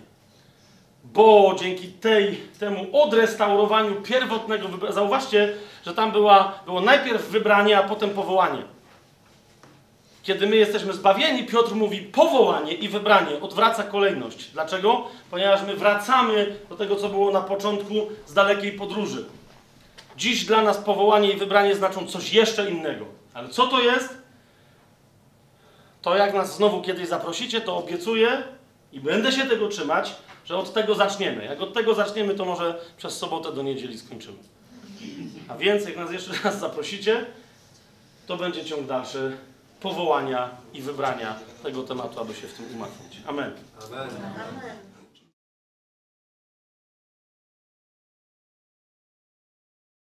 Bo dzięki tej, temu odrestaurowaniu pierwotnego wybrania, zauważcie, że tam była, było najpierw wybranie, a potem powołanie. Kiedy my jesteśmy zbawieni, Piotr mówi powołanie i wybranie, odwraca kolejność. Dlaczego? Ponieważ my wracamy do tego, co było na początku z dalekiej podróży. Dziś dla nas powołanie i wybranie znaczą coś jeszcze innego. Ale co to jest? To jak nas znowu kiedyś zaprosicie, to obiecuję i będę się tego trzymać, że od tego zaczniemy. Jak od tego zaczniemy, to może przez sobotę do niedzieli skończymy. A więc jak nas jeszcze raz zaprosicie, to będzie ciąg dalszy powołania i wybrania tego tematu, aby się w tym umacniać. Amen. Amen. Amen.